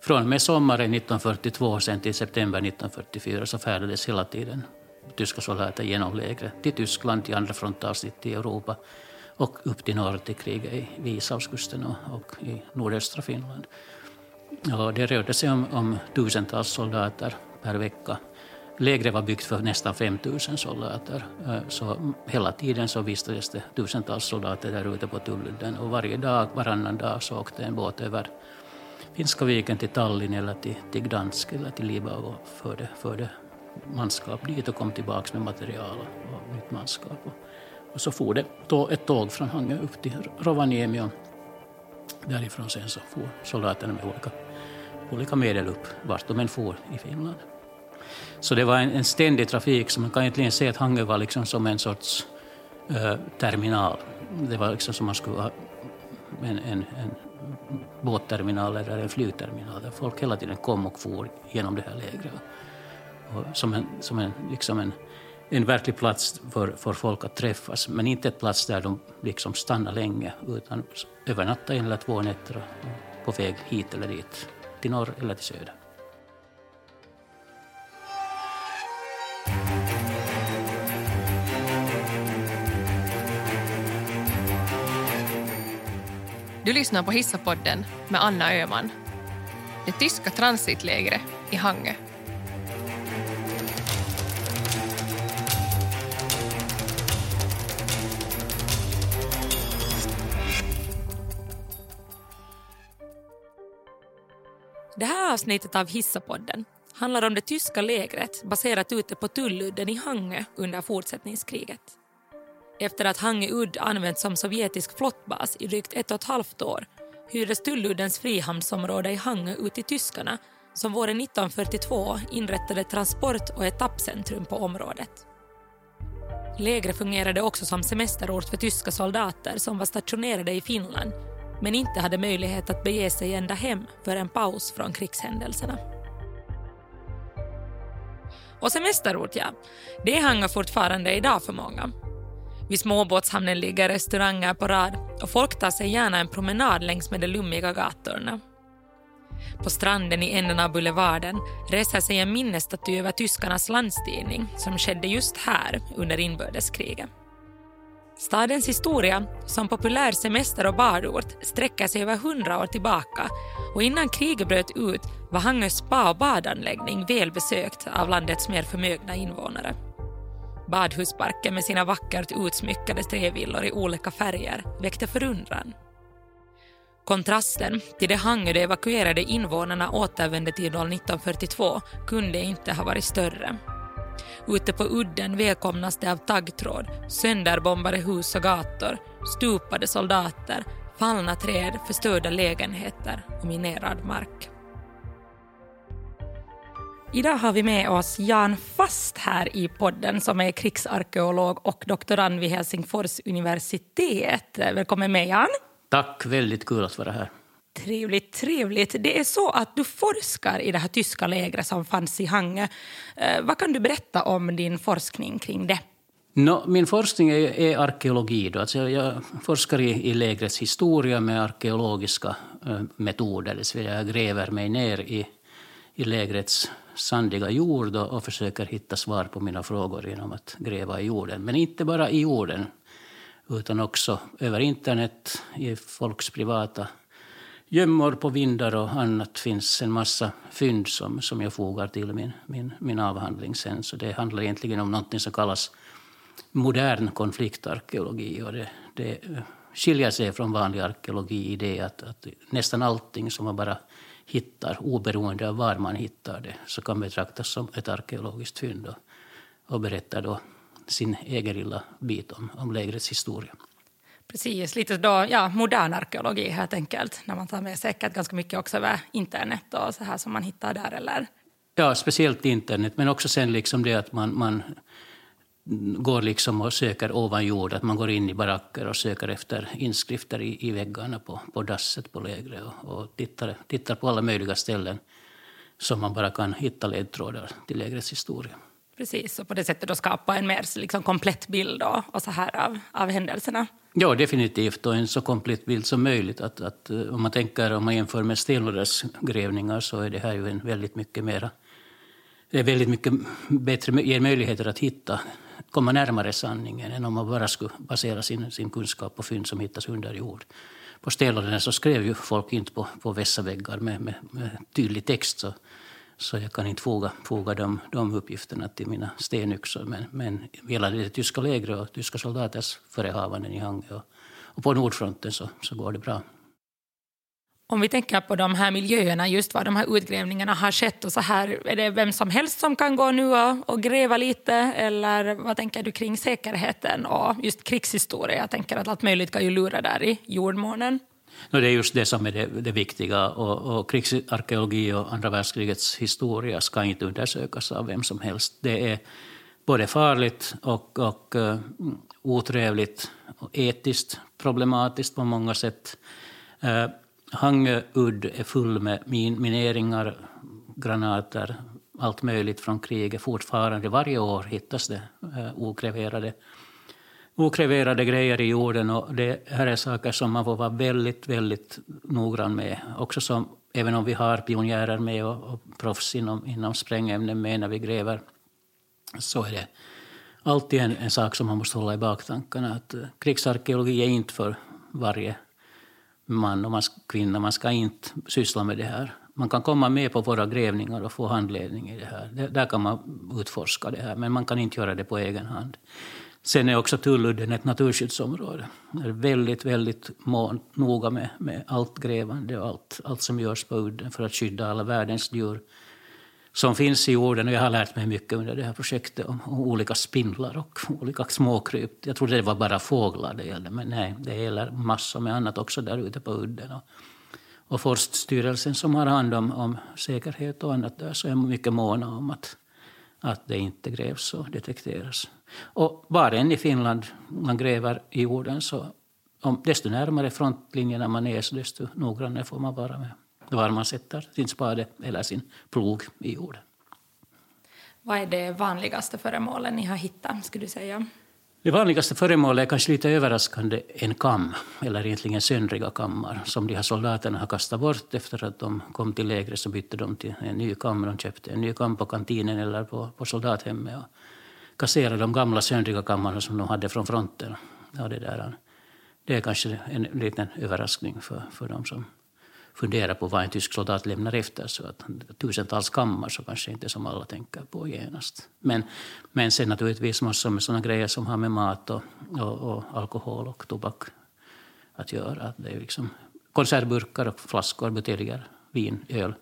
från och med sommaren 1942 sen till september 1944 så färdades hela tiden tyska soldater genom lägret till Tyskland, till andra frontavsnitt i Europa och upp till norr till kriget vid Ishavskusten och, och i nordöstra Finland. Och det rörde sig om, om tusentals soldater per vecka. Lägret var byggt för nästan 5 000 soldater. Så hela tiden så vistades det tusentals soldater där ute på Tulludden. Och varje dag, varannan dag så åkte en båt över Finska viken till Tallinn eller till, till Gdansk eller till Libau och förde, förde manskap dit och kom tillbaka med material och nytt manskap. Och, och så for det ett tåg från Hangö upp till Rovaniemi och därifrån sen så for soldaterna med olika, olika medel upp vart de än for i Finland. Så det var en, en ständig trafik, så man kan egentligen säga att Hangö var liksom som en sorts eh, terminal. Det var liksom som man skulle ha en, en, en båtterminal eller en flygterminal där folk hela tiden kom och for genom det här lägret. Och som en, som en, liksom en, en verklig plats för, för folk att träffas, men inte en plats där de liksom stannar länge, utan övernatta en eller två nätter på väg hit eller dit, till norr eller till söder. Du lyssnar på Hissapodden med Anna Öhman. Det tyska transitlägret i Hangö. Det här avsnittet av Hissapodden handlar om det tyska lägret baserat ute på Tulludden i Hangö under fortsättningskriget. Efter att Hangö udd använts som sovjetisk flottbas i drygt ett och ett halvt år hyrdes Tulluddens frihamnsområde i Hangö ut till tyskarna som våren 1942 inrättade transport och etappcentrum på området. Lägret fungerade också som semesterort för tyska soldater som var stationerade i Finland men inte hade möjlighet att bege sig ända hem för en paus från krigshändelserna. Och semesterort, ja. Det hänger fortfarande idag för många. Vid småbåtshamnen ligger restauranger på rad och folk tar sig gärna en promenad längs med de lummiga gatorna. På stranden i änden av boulevarden reser sig en minnesstaty över tyskarnas landstigning som skedde just här under inbördeskriget. Stadens historia som populär semester och badort sträcker sig över hundra år tillbaka och innan kriget bröt ut var Hangö spa och badanläggning välbesökt av landets mer förmögna invånare. Badhusparken med sina vackert utsmyckade trävillor i olika färger väckte förundran. Kontrasten till det Hangö de evakuerade invånarna återvände till 1942 kunde inte ha varit större. Ute på udden välkomnas det av taggtråd, sönderbombade hus och gator, stupade soldater, fallna träd, förstörda lägenheter och minerad mark. Idag har vi med oss Jan Fast här i podden som är krigsarkeolog och doktorand vid Helsingfors universitet. Välkommen med Jan. Tack, väldigt kul att vara här. Trevligt, trevligt. Det är så att du forskar i det här tyska lägret som fanns i Hangö. Eh, vad kan du berätta om din forskning kring det? No, min forskning är, är arkeologi. Då. Alltså jag forskar i, i lägrets historia med arkeologiska äh, metoder. Det vill säga jag gräver mig ner i, i lägrets sandiga jord och, och försöker hitta svar på mina frågor genom att gräva i jorden. Men inte bara i jorden, utan också över internet, i folks privata gömmor på vindar och annat finns en massa fynd som, som jag fogar till min, min, min avhandling sen. Så det handlar egentligen om något som kallas modern konfliktarkeologi. Och det, det skiljer sig från vanlig arkeologi i det att, att nästan allting som man bara hittar, oberoende av var man hittar det, så kan betraktas som ett arkeologiskt fynd och, och berättar då sin egen lilla bit om, om lägrets historia. Precis, lite då, ja, modern arkeologi helt enkelt. När man tar med säkert ganska mycket också över internet och så här som man hittar där eller? Ja, speciellt internet, men också sen liksom det att man, man går liksom och söker ovan jord, att man går in i baracker och söker efter inskrifter i, i väggarna på, på dasset på lägret och, och tittar, tittar på alla möjliga ställen som man bara kan hitta ledtrådar till lägrets historia. Precis, och på det sättet då skapa en mer liksom, komplett bild och, och så här av, av händelserna. Ja, definitivt. Och en så komplett bild som möjligt. Att, att, eh, om man tänker, om man jämför med stenålderns grävningar så är det här ju en väldigt mycket mera... Det är väldigt mycket bättre, ger möjligheter att hitta, komma närmare sanningen än om man bara skulle basera sin, sin kunskap på fynd som hittas under jord. På stenåldern så skrev ju folk inte på, på väggar med, med, med tydlig text. Så så jag kan inte foga, foga de, de uppgifterna till mina stenyxor. Men, men gällande det tyska lägret och tyska soldaters förehavanden i Hangö och, och på Nordfronten så, så går det bra. Om vi tänker på de här miljöerna, just var de här utgrävningarna har skett och så här, är det vem som helst som kan gå nu och, och gräva lite eller vad tänker du kring säkerheten och just krigshistoria? Jag tänker att allt möjligt kan ju lura där i jordmånen. No, det är just det som är det, det viktiga. Och, och krigsarkeologi och andra världskrigets historia ska inte undersökas av vem som helst. Det är både farligt och, och uh, otrevligt och etiskt problematiskt på många sätt. Uh, Hangö udd är full med min, mineringar, granater, allt möjligt från kriget. Fortfarande varje år hittas det eh, okreverade okreverade grejer i jorden. Och det här är saker som man får vara väldigt, väldigt noggrann med. Också som, även om vi har pionjärer med och, och proffs inom, inom sprängämnen med när vi gräver, så är det alltid en, en sak som man måste hålla i baktankarna. Att eh, krigsarkeologi är inte för varje man och kvinna. Man ska inte syssla med det här. Man kan komma med på våra grävningar och få handledning i det här. Där kan man utforska det här, men man kan inte göra det på egen hand. Sen är också Tulludden ett naturskyddsområde. Det är väldigt, väldigt mån, noga med, med allt grävande och allt, allt som görs på udden för att skydda alla världens djur som finns i jorden. Och jag har lärt mig mycket under det här projektet om, om olika spindlar och olika småkryp. Jag trodde det var bara fåglar det gällde, men nej, det gäller massor med annat också där ute på udden. Och, och Forststyrelsen som har hand om, om säkerhet och annat där så är mycket måna om att, att det inte grävs och detekteras. Och var än i Finland man gräver i jorden så om, desto närmare frontlinjerna man är, så desto noggrannare får man vara med var man sätter sin spade eller sin plog i jorden. Vad är det vanligaste föremålen ni har hittat, skulle du säga? Det vanligaste föremålet är kanske lite överraskande en kam, eller egentligen söndriga kammar, som de här soldaterna har kastat bort efter att de kom till lägret så bytte de till en ny kam. De köpte en ny kam på kantinen eller på, på soldathemmet och kasserade de gamla söndriga kammarna som de hade från fronten. Ja, det, där, det är kanske en liten överraskning för, för dem som fundera på vad en tysk soldat lämnar efter. Så att tusentals kammar så kanske inte som alla tänker på genast. Men, men sen naturligtvis massor med sådana grejer som har med mat och, och, och alkohol och tobak att göra. Det är liksom konservburkar och flaskor, buteljer, vin, öl,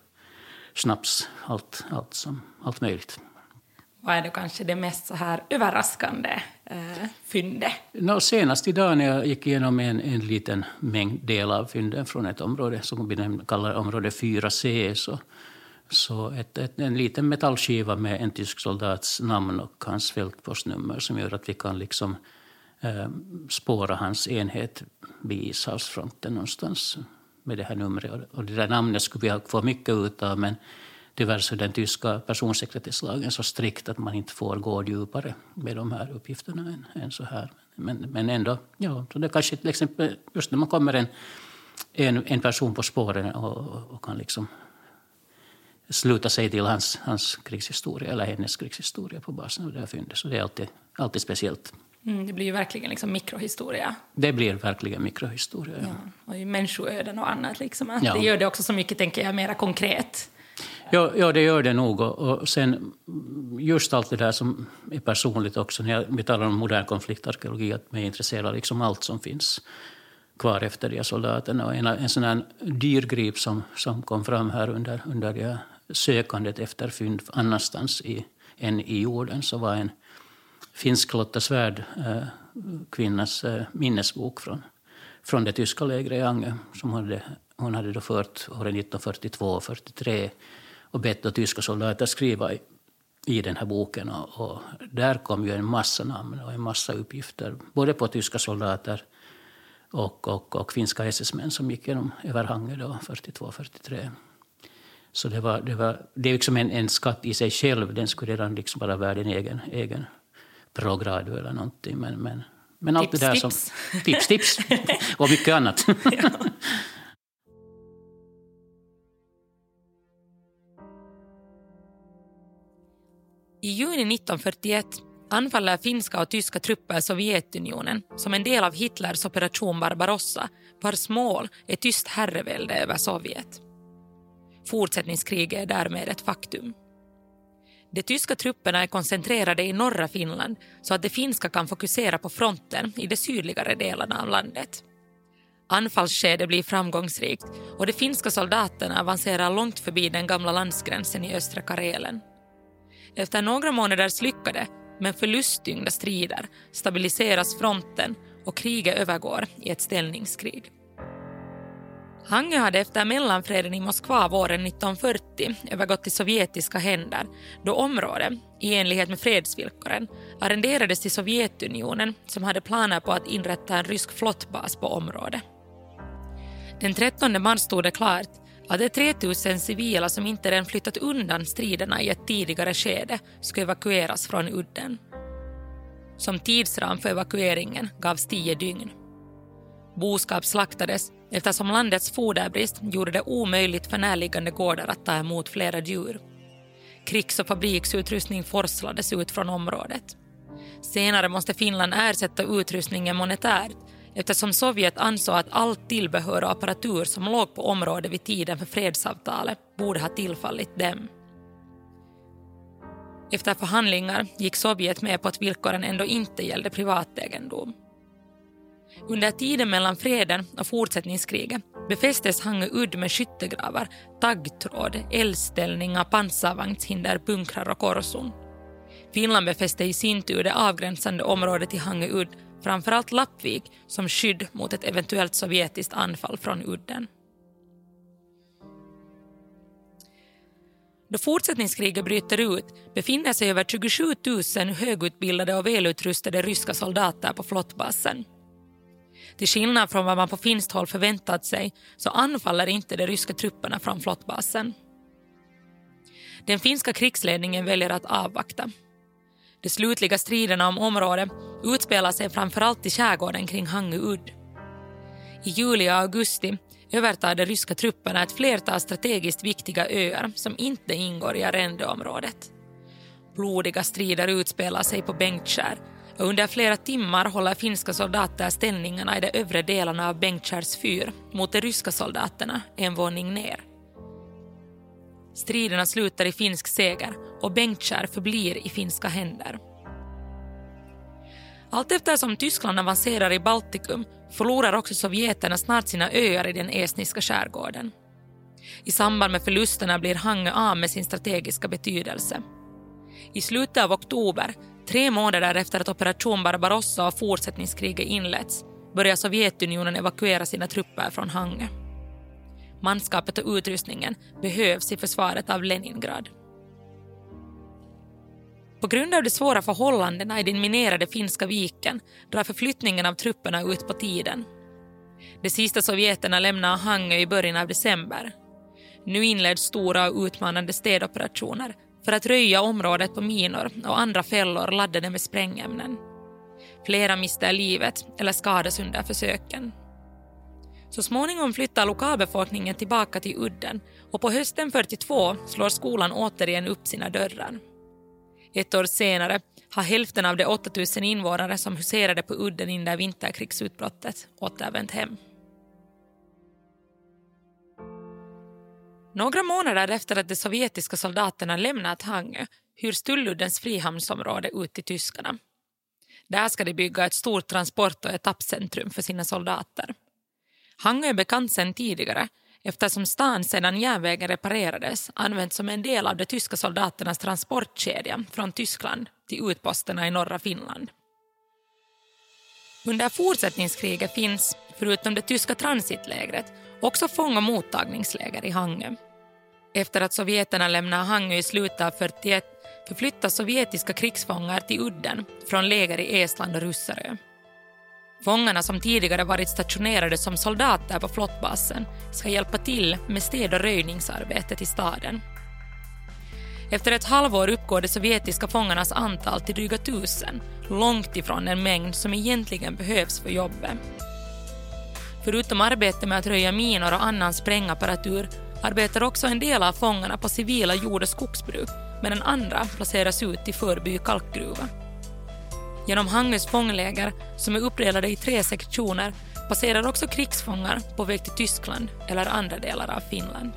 snaps, allt, allt, som, allt möjligt. Vad är det kanske det mest så här överraskande eh, fyndet? No, senast idag när jag gick igenom en, en liten mängd del av fynden från ett område som vi kallar område 4C så, så ett, ett, en liten metallskiva med en tysk soldats namn och hans fältpostnummer som gör att vi kan liksom eh, spåra hans enhet vid Ishavsfronten någonstans med det här numret. Och det där namnet skulle vi få mycket ut av men Tyvärr så är den tyska personsekretesslagen så strikt att man inte får gå djupare med de här uppgifterna än, än så här. Men, men ändå, ja, så det kanske till exempel just när man kommer en, en, en person på spåren och, och, kan liksom sluta sig till hans, hans krigshistoria eller hennes krigshistoria på basen av det här fyndet. Så det är alltid, alltid speciellt. Mm, det blir ju verkligen liksom mikrohistoria. Det blir verkligen mikrohistoria. Ja. Ja, och människoöden och annat. Liksom. Ja. Det gör det också så mycket, tänker jag, mera konkret. Ja, ja, det gör det nog. Och sen just allt det där som är personligt också. När vi talar om modern konfliktarkeologi, att man är intresserad av liksom allt som finns kvar efter de soldaterna. Och en, en sån här dyrgrip som, som kom fram här under, under det sökandet efter fynd annanstans i, än i jorden så var en finsk Lotta Svärd, äh, eh, kvinnas äh, minnesbok från, från det tyska lägret i Ange som hade, hon hade då fört åren 1942 och 1943 och bett då tyska soldater skriva i, i den här boken. Och, och, där kom ju en massa namn och en massa uppgifter, både på tyska soldater och, och, och finska SS-män som gick genom över Hangö 42-43. Så det, var, det, var, det är liksom en, en skatt i sig själv. Den skulle redan liksom vara värd en egen, egen progrado eller någonting. Men, men, men allt tips, det där tips. som... Tips, tips! och mycket annat. Ja. I juni 1941 anfaller finska och tyska trupper Sovjetunionen som en del av Hitlers operation Barbarossa vars mål är tyst herrevälde över Sovjet. Fortsättningskriget är därmed ett faktum. De tyska trupperna är koncentrerade i norra Finland så att de finska kan fokusera på fronten i de sydligare delarna av landet. Anfallsskedet blir framgångsrikt och de finska soldaterna avancerar långt förbi den gamla landsgränsen i östra Karelen. Efter några månaders lyckade men förlusttyngda strider stabiliseras fronten och kriget övergår i ett ställningskrig. Hange hade efter mellanfreden i Moskva våren 1940 övergått till sovjetiska händer då området, i enlighet med fredsvillkoren, arrenderades till Sovjetunionen som hade planer på att inrätta en rysk flottbas på området. Den 13 mars stod det klart att de 3000 civila som inte redan flyttat undan striderna i ett tidigare skede skulle evakueras från udden. Som tidsram för evakueringen gavs tio dygn. Boskap slaktades eftersom landets foderbrist gjorde det omöjligt för närliggande gårdar att ta emot flera djur. Krigs och fabriksutrustning forslades ut från området. Senare måste Finland ersätta utrustningen monetärt eftersom Sovjet ansåg att allt tillbehör och apparatur som låg på området vid tiden för fredsavtalet borde ha tillfallit dem. Efter förhandlingar gick Sovjet med på att villkoren ändå inte gällde privategendom. Under tiden mellan freden och fortsättningskriget befästes Hangö udd med skyttegravar, taggtråd, eldställningar, pansarvagnshinder, bunkrar och korson. Finland befäste i sin tur det avgränsande området i Hangö udd, framförallt Lappvik, som skydd mot ett eventuellt sovjetiskt anfall från udden. Då fortsättningskriget bryter ut befinner sig över 27 000 högutbildade och välutrustade ryska soldater på flottbasen. Till skillnad från vad man på finskt håll förväntat sig så anfaller inte de ryska trupperna från flottbasen. Den finska krigsledningen väljer att avvakta. De slutliga striderna om området utspelar sig framförallt i skärgården kring Hangö udd. I juli och augusti övertar de ryska trupperna ett flertal strategiskt viktiga öar som inte ingår i arrendeområdet. Blodiga strider utspelar sig på Bengtskär och under flera timmar håller finska soldater ställningarna i de övre delarna av Bengtskärs fyr mot de ryska soldaterna en våning ner. Striderna slutar i finsk seger och Bengtskär förblir i finska händer. Allt eftersom Tyskland avancerar i Baltikum förlorar också sovjeterna snart sina öar i den estniska skärgården. I samband med förlusterna blir Hangö av med sin strategiska betydelse. I slutet av oktober, tre månader efter att operation Barbarossa och fortsättningskriget inletts, börjar Sovjetunionen evakuera sina trupper från Hangö. Manskapet och utrustningen behövs i försvaret av Leningrad. På grund av de svåra förhållandena i den minerade finska viken drar förflyttningen av trupperna ut på tiden. De sista sovjeterna lämnar Hangö i början av december. Nu inleds stora och utmanande städoperationer för att röja området på minor och andra fällor laddade med sprängämnen. Flera mister livet eller skadas under försöken. Så småningom flyttar lokalbefolkningen tillbaka till udden och på hösten 42 slår skolan återigen upp sina dörrar. Ett år senare har hälften av de 8000 invånare som huserade på udden under vinterkrigsutbrottet återvänt hem. Några månader efter att de sovjetiska soldaterna lämnat Hangö hyrs Tulluddens frihamnsområde ut till tyskarna. Där ska de bygga ett stort transport och etappcentrum för sina soldater. Hangö är bekant sedan tidigare eftersom stan sedan järnvägen reparerades använts som en del av de tyska soldaternas transportkedja från Tyskland till utposterna i norra Finland. Under fortsättningskriget finns, förutom det tyska transitlägret, också fång och mottagningsläger i Hangö. Efter att sovjeterna lämnar Hangö i slutet av 41 förflyttas sovjetiska krigsfångar till udden från läger i Estland och Russerö. Fångarna som tidigare varit stationerade som soldater på flottbasen ska hjälpa till med städ och röjningsarbetet i staden. Efter ett halvår uppgår de sovjetiska fångarnas antal till dryga tusen, långt ifrån den mängd som egentligen behövs för jobbet. Förutom arbete med att röja minor och annan sprängapparatur arbetar också en del av fångarna på civila jord och skogsbruk medan andra placeras ut i Förby kalkgruva. Genom Hangös fångläger, som är uppdelade i tre sektioner, passerar också krigsfångar på väg till Tyskland eller andra delar av Finland.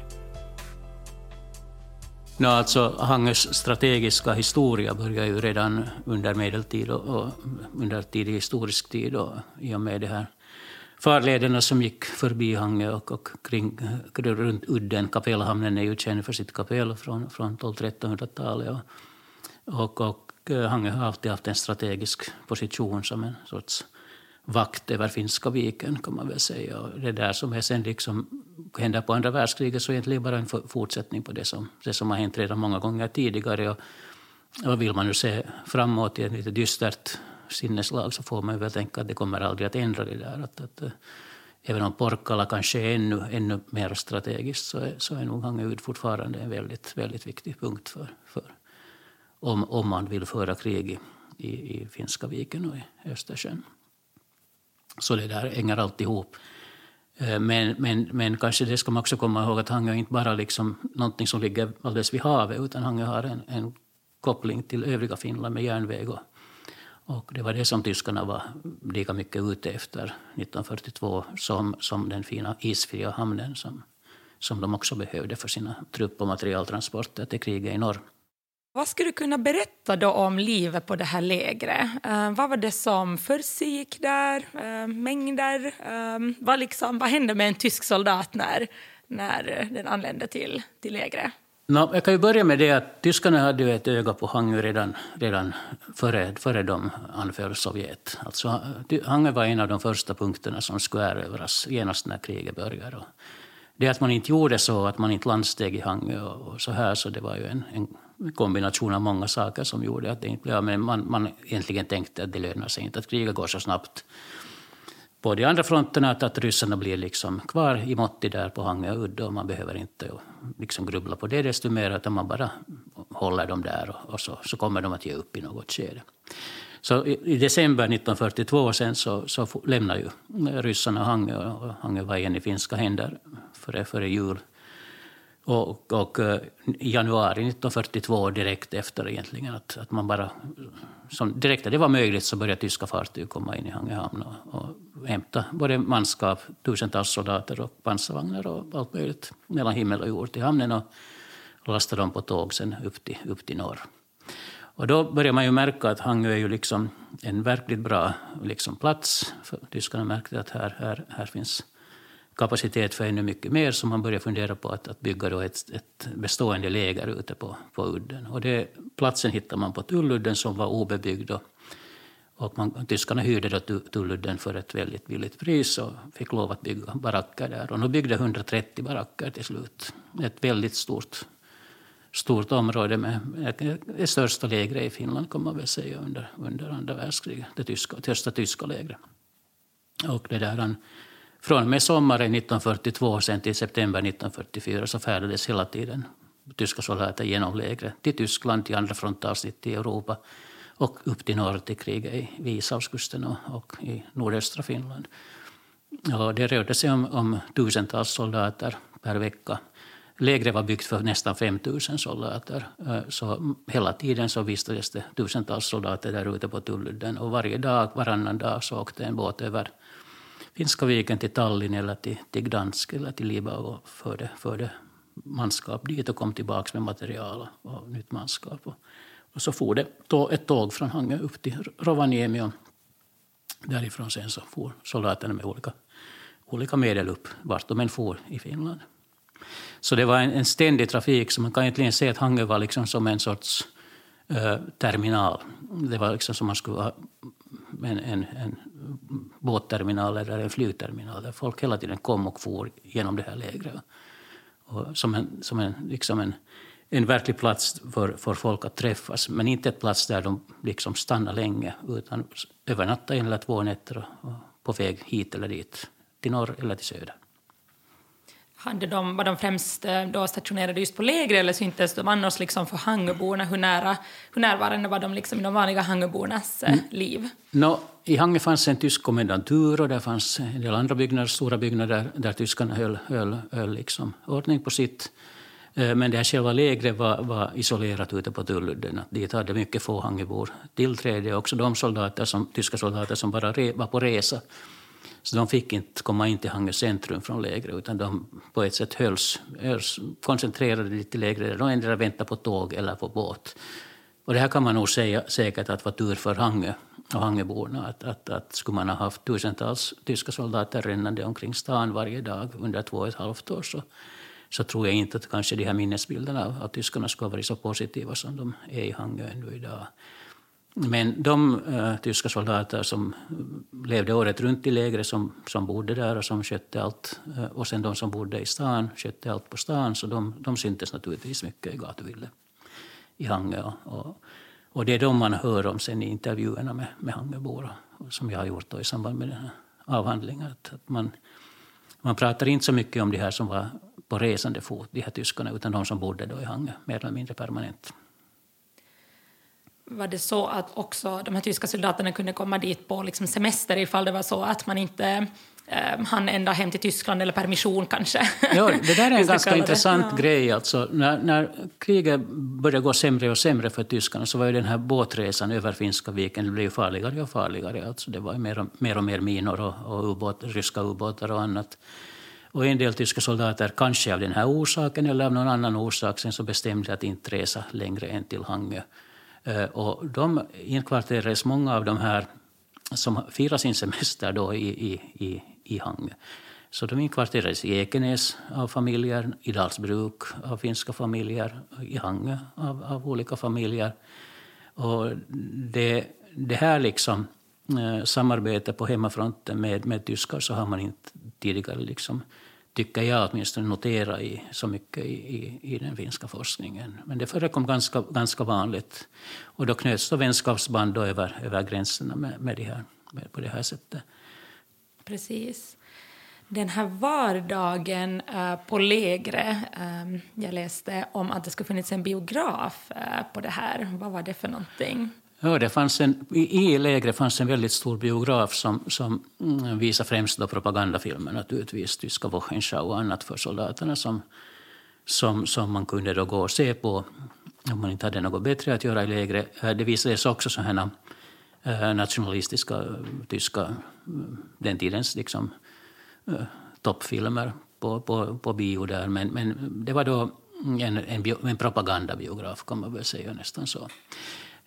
No, alltså, Hangös strategiska historia börjar ju redan under medeltid och, och under tidig historisk tid och i och med det här farlederna som gick förbi Hangö och, och kring, runt udden. Kapellhamnen är ju känd för sitt kapell från, från 1200-1300-talet. Och, och, och Eh, Hangö har alltid haft en strategisk position som en sorts vakt över Finska viken, kan man väl säga. Och det där som är sen liksom händer på andra världskriget så är egentligen bara en fortsättning på det som, det som har hänt redan många gånger tidigare. Och, och vill man nu se framåt i ett lite dystert sinneslag så får man väl tänka att det kommer aldrig att ändra det där. Att, att, eh, även om Porkala kanske är ännu, ännu mer strategiskt så är, så är nog Hangö fortfarande en väldigt, väldigt viktig punkt för, för om, om man vill föra krig i, i, i Finska viken och i Östersjön. Så det där hänger alltid ihop. Eh, men, men, men kanske det ska man också komma ihåg att Hangö inte bara liksom någonting som ligger alldeles vid havet utan Hangö har en, en koppling till övriga Finland med järnväg och, och det var det som tyskarna var lika mycket ute efter 1942 som, som den fina isfria hamnen som, som de också behövde för sina trupp och materialtransporter till kriget i norr. Vad skulle du kunna berätta då om livet på det här lägret? Uh, vad var det som försiggick där? Uh, mängder? Uh, vad, liksom, vad hände med en tysk soldat när, när den anlände till, till lägret? No, jag kan ju börja med det att tyskarna hade ju ett öga på Hangö redan, redan före, före de anföll Sovjet. Alltså, Hangö var en av de första punkterna som skulle erövras genast när kriget började. Det att man inte gjorde så, att man inte landsteg i Hangö och, och så här, så det var ju en, en, kombination av många saker som gjorde att det inte blev... Men man, man egentligen tänkte att det lönar sig inte, att kriget går så snabbt på de andra fronterna att, att ryssarna blir liksom kvar i Motti där på Hangö udde och man behöver inte liksom grubbla på det desto mer utan man bara håller dem där och, och så, så kommer de att ge upp i något skede. Så i, i december 1942 sen så, så lämnar ju ryssarna Hangö och Hangö var igen i finska händer före, före jul. Och, och i eh, januari 1942, direkt efter egentligen, att, att man bara... Som direkt när det var möjligt så började tyska fartyg komma in i Hangö hamn och, och hämta både manskap, tusentals soldater och pansarvagnar och allt möjligt mellan himmel och jord till hamnen och lasta dem på tåg sen upp till, upp till norr. Och då börjar man ju märka att Hangö är ju liksom en verkligt bra liksom plats. För tyskarna märkte att här, här, här finns kapacitet för ännu mycket mer, så man började fundera på att, att bygga då ett, ett bestående läger ute på, på udden. Och det, platsen hittade man på Tulludden som var obebyggd. Och, och man, tyskarna hyrde då Tulludden för ett väldigt billigt pris och fick lov att bygga baracker där. Och de byggde 130 baracker till slut. Ett väldigt stort, stort område med det största lägret i Finland kan man väl säga under, under andra världskriget, det tyska, första tyska lägret. Och det där, från och med sommaren 1942 sen till september 1944 så färdades hela tiden tyska soldater genom lägret till Tyskland, till andra frontavsnitt i Europa och upp till norr till kriget i Ishavskusten och, och i nordöstra Finland. Och det rörde sig om, om tusentals soldater per vecka. Lägret var byggt för nästan 5 000 soldater. Så hela tiden så vistades det tusentals soldater där ute på Tulludden. Och varje dag, varannan dag så åkte en båt över Finska viken till Tallinn eller till, till Gdansk eller till Libau och förde, förde manskap dit och kom tillbaka med material och, och nytt manskap. Och, och så for det ett tåg från Hangö upp till Rovaniemi och därifrån sen så for soldaterna med olika, olika medel upp vart de än for i Finland. Så det var en, en ständig trafik, så man kan egentligen se att Hangö var liksom som en sorts eh, terminal. Det var liksom som man skulle ha en, en, en båtterminal eller en flygterminal där folk hela tiden kom och for genom det här lägret. Och som en, som en, liksom en, en verklig plats för, för folk att träffas, men inte en plats där de liksom stannar länge utan övernatta en eller två nätter och, och på väg hit eller dit, till norr eller till söder. Hade de, var de främst eh, då stationerade just på läger eller syntes de annars liksom för Hangöborna? Hur, nära, hur närvarande var de liksom i de vanliga Hangöbornas mm. liv? No, I Hangö fanns en tysk kommendantur och där fanns en del andra byggnader, stora byggnader där tyskarna höll, höll, höll liksom ordning på sitt. Eh, men det här själva lägret var, var isolerat ute på Tulludden. Dit hade mycket få Hangöbor tillträde. Också de soldater som, tyska soldater som bara re, var på resa så de fick inte komma in till Hangö centrum från lägret utan de på ett sätt hölls, hölls koncentrerade till lägret. De endera väntade på tåg eller på båt. Och det här kan man nog säga säkert att var tur för Hangö och Hangöborna. Att, att, att skulle man ha haft tusentals tyska soldater rännande omkring stan varje dag under två och ett halvt år så, så tror jag inte att kanske de här minnesbilderna av, av tyskarna skulle ha varit så positiva som de är i Hangö ännu idag. Men de uh, tyska soldater som levde året runt i lägret, som, som bodde där och som skötte allt, uh, och sen de som bodde i stan, skötte allt på stan, så de, de syntes naturligtvis mycket i gatuville i Hangö. Och, och, och, det är de man hör om sen i intervjuerna med, med Hangöbor, som jag har gjort då i samband med den här avhandlingen. Att, att man, man pratar inte så mycket om de här som var på resande fot, de här tyskarna, utan de som bodde då i Hangö, mer eller mindre permanent var det så att också de här tyska soldaterna kunde komma dit på liksom semester ifall det var så att man inte eh, hann ända hem till Tyskland eller permission kanske. Ja, det där är en ganska intressant ja. grej. Alltså, när, när kriget började gå sämre och sämre för tyskarna så var ju den här båtresan över Finska viken det blev farligare och farligare. Alltså, det var mer och mer, och mer minor och, och ubåt, ryska ubåtar och annat. Och en del tyska soldater, kanske av den här orsaken eller av någon annan orsak, sen så bestämde att inte resa längre än till Hangö. Eh, och de inkvarterades, många av de här som firar sin semester då i, i, i, i Hangö. Så de inkvarterades i Ekenäs av familjer, i Dalsbruk av finska familjer, i Hangö av, av olika familjer. Och det, det här liksom, eh, samarbetet på hemmafronten med, med tyskar så har man inte tidigare liksom tycker jag åtminstone notera i, så mycket i, i, i, den finska forskningen. Men det förekom ganska, ganska vanligt. Och då knöts då vänskapsband då över, över gränserna med, med, det här, med, på det här sättet. Precis. Den här vardagen äh, på lägre, äh, ehm, jag läste om att det skulle funnits en biograf äh, på det här. Vad var det för någonting? Ja, det fanns en, I lägret fanns en väldigt stor biograf som, som mm, visade främst då propagandafilmer, naturligtvis, tyska Wochenschau och annat för soldaterna som, som, som man kunde då gå och se på om man inte hade något bättre att göra i lägret. Eh, det visades också sådana eh, nationalistiska eh, tyska, den tidens liksom, toppfilmer på, på, på bio där. Men, men det var då en, en, en propagandabiograf, kan man väl säga nästan så.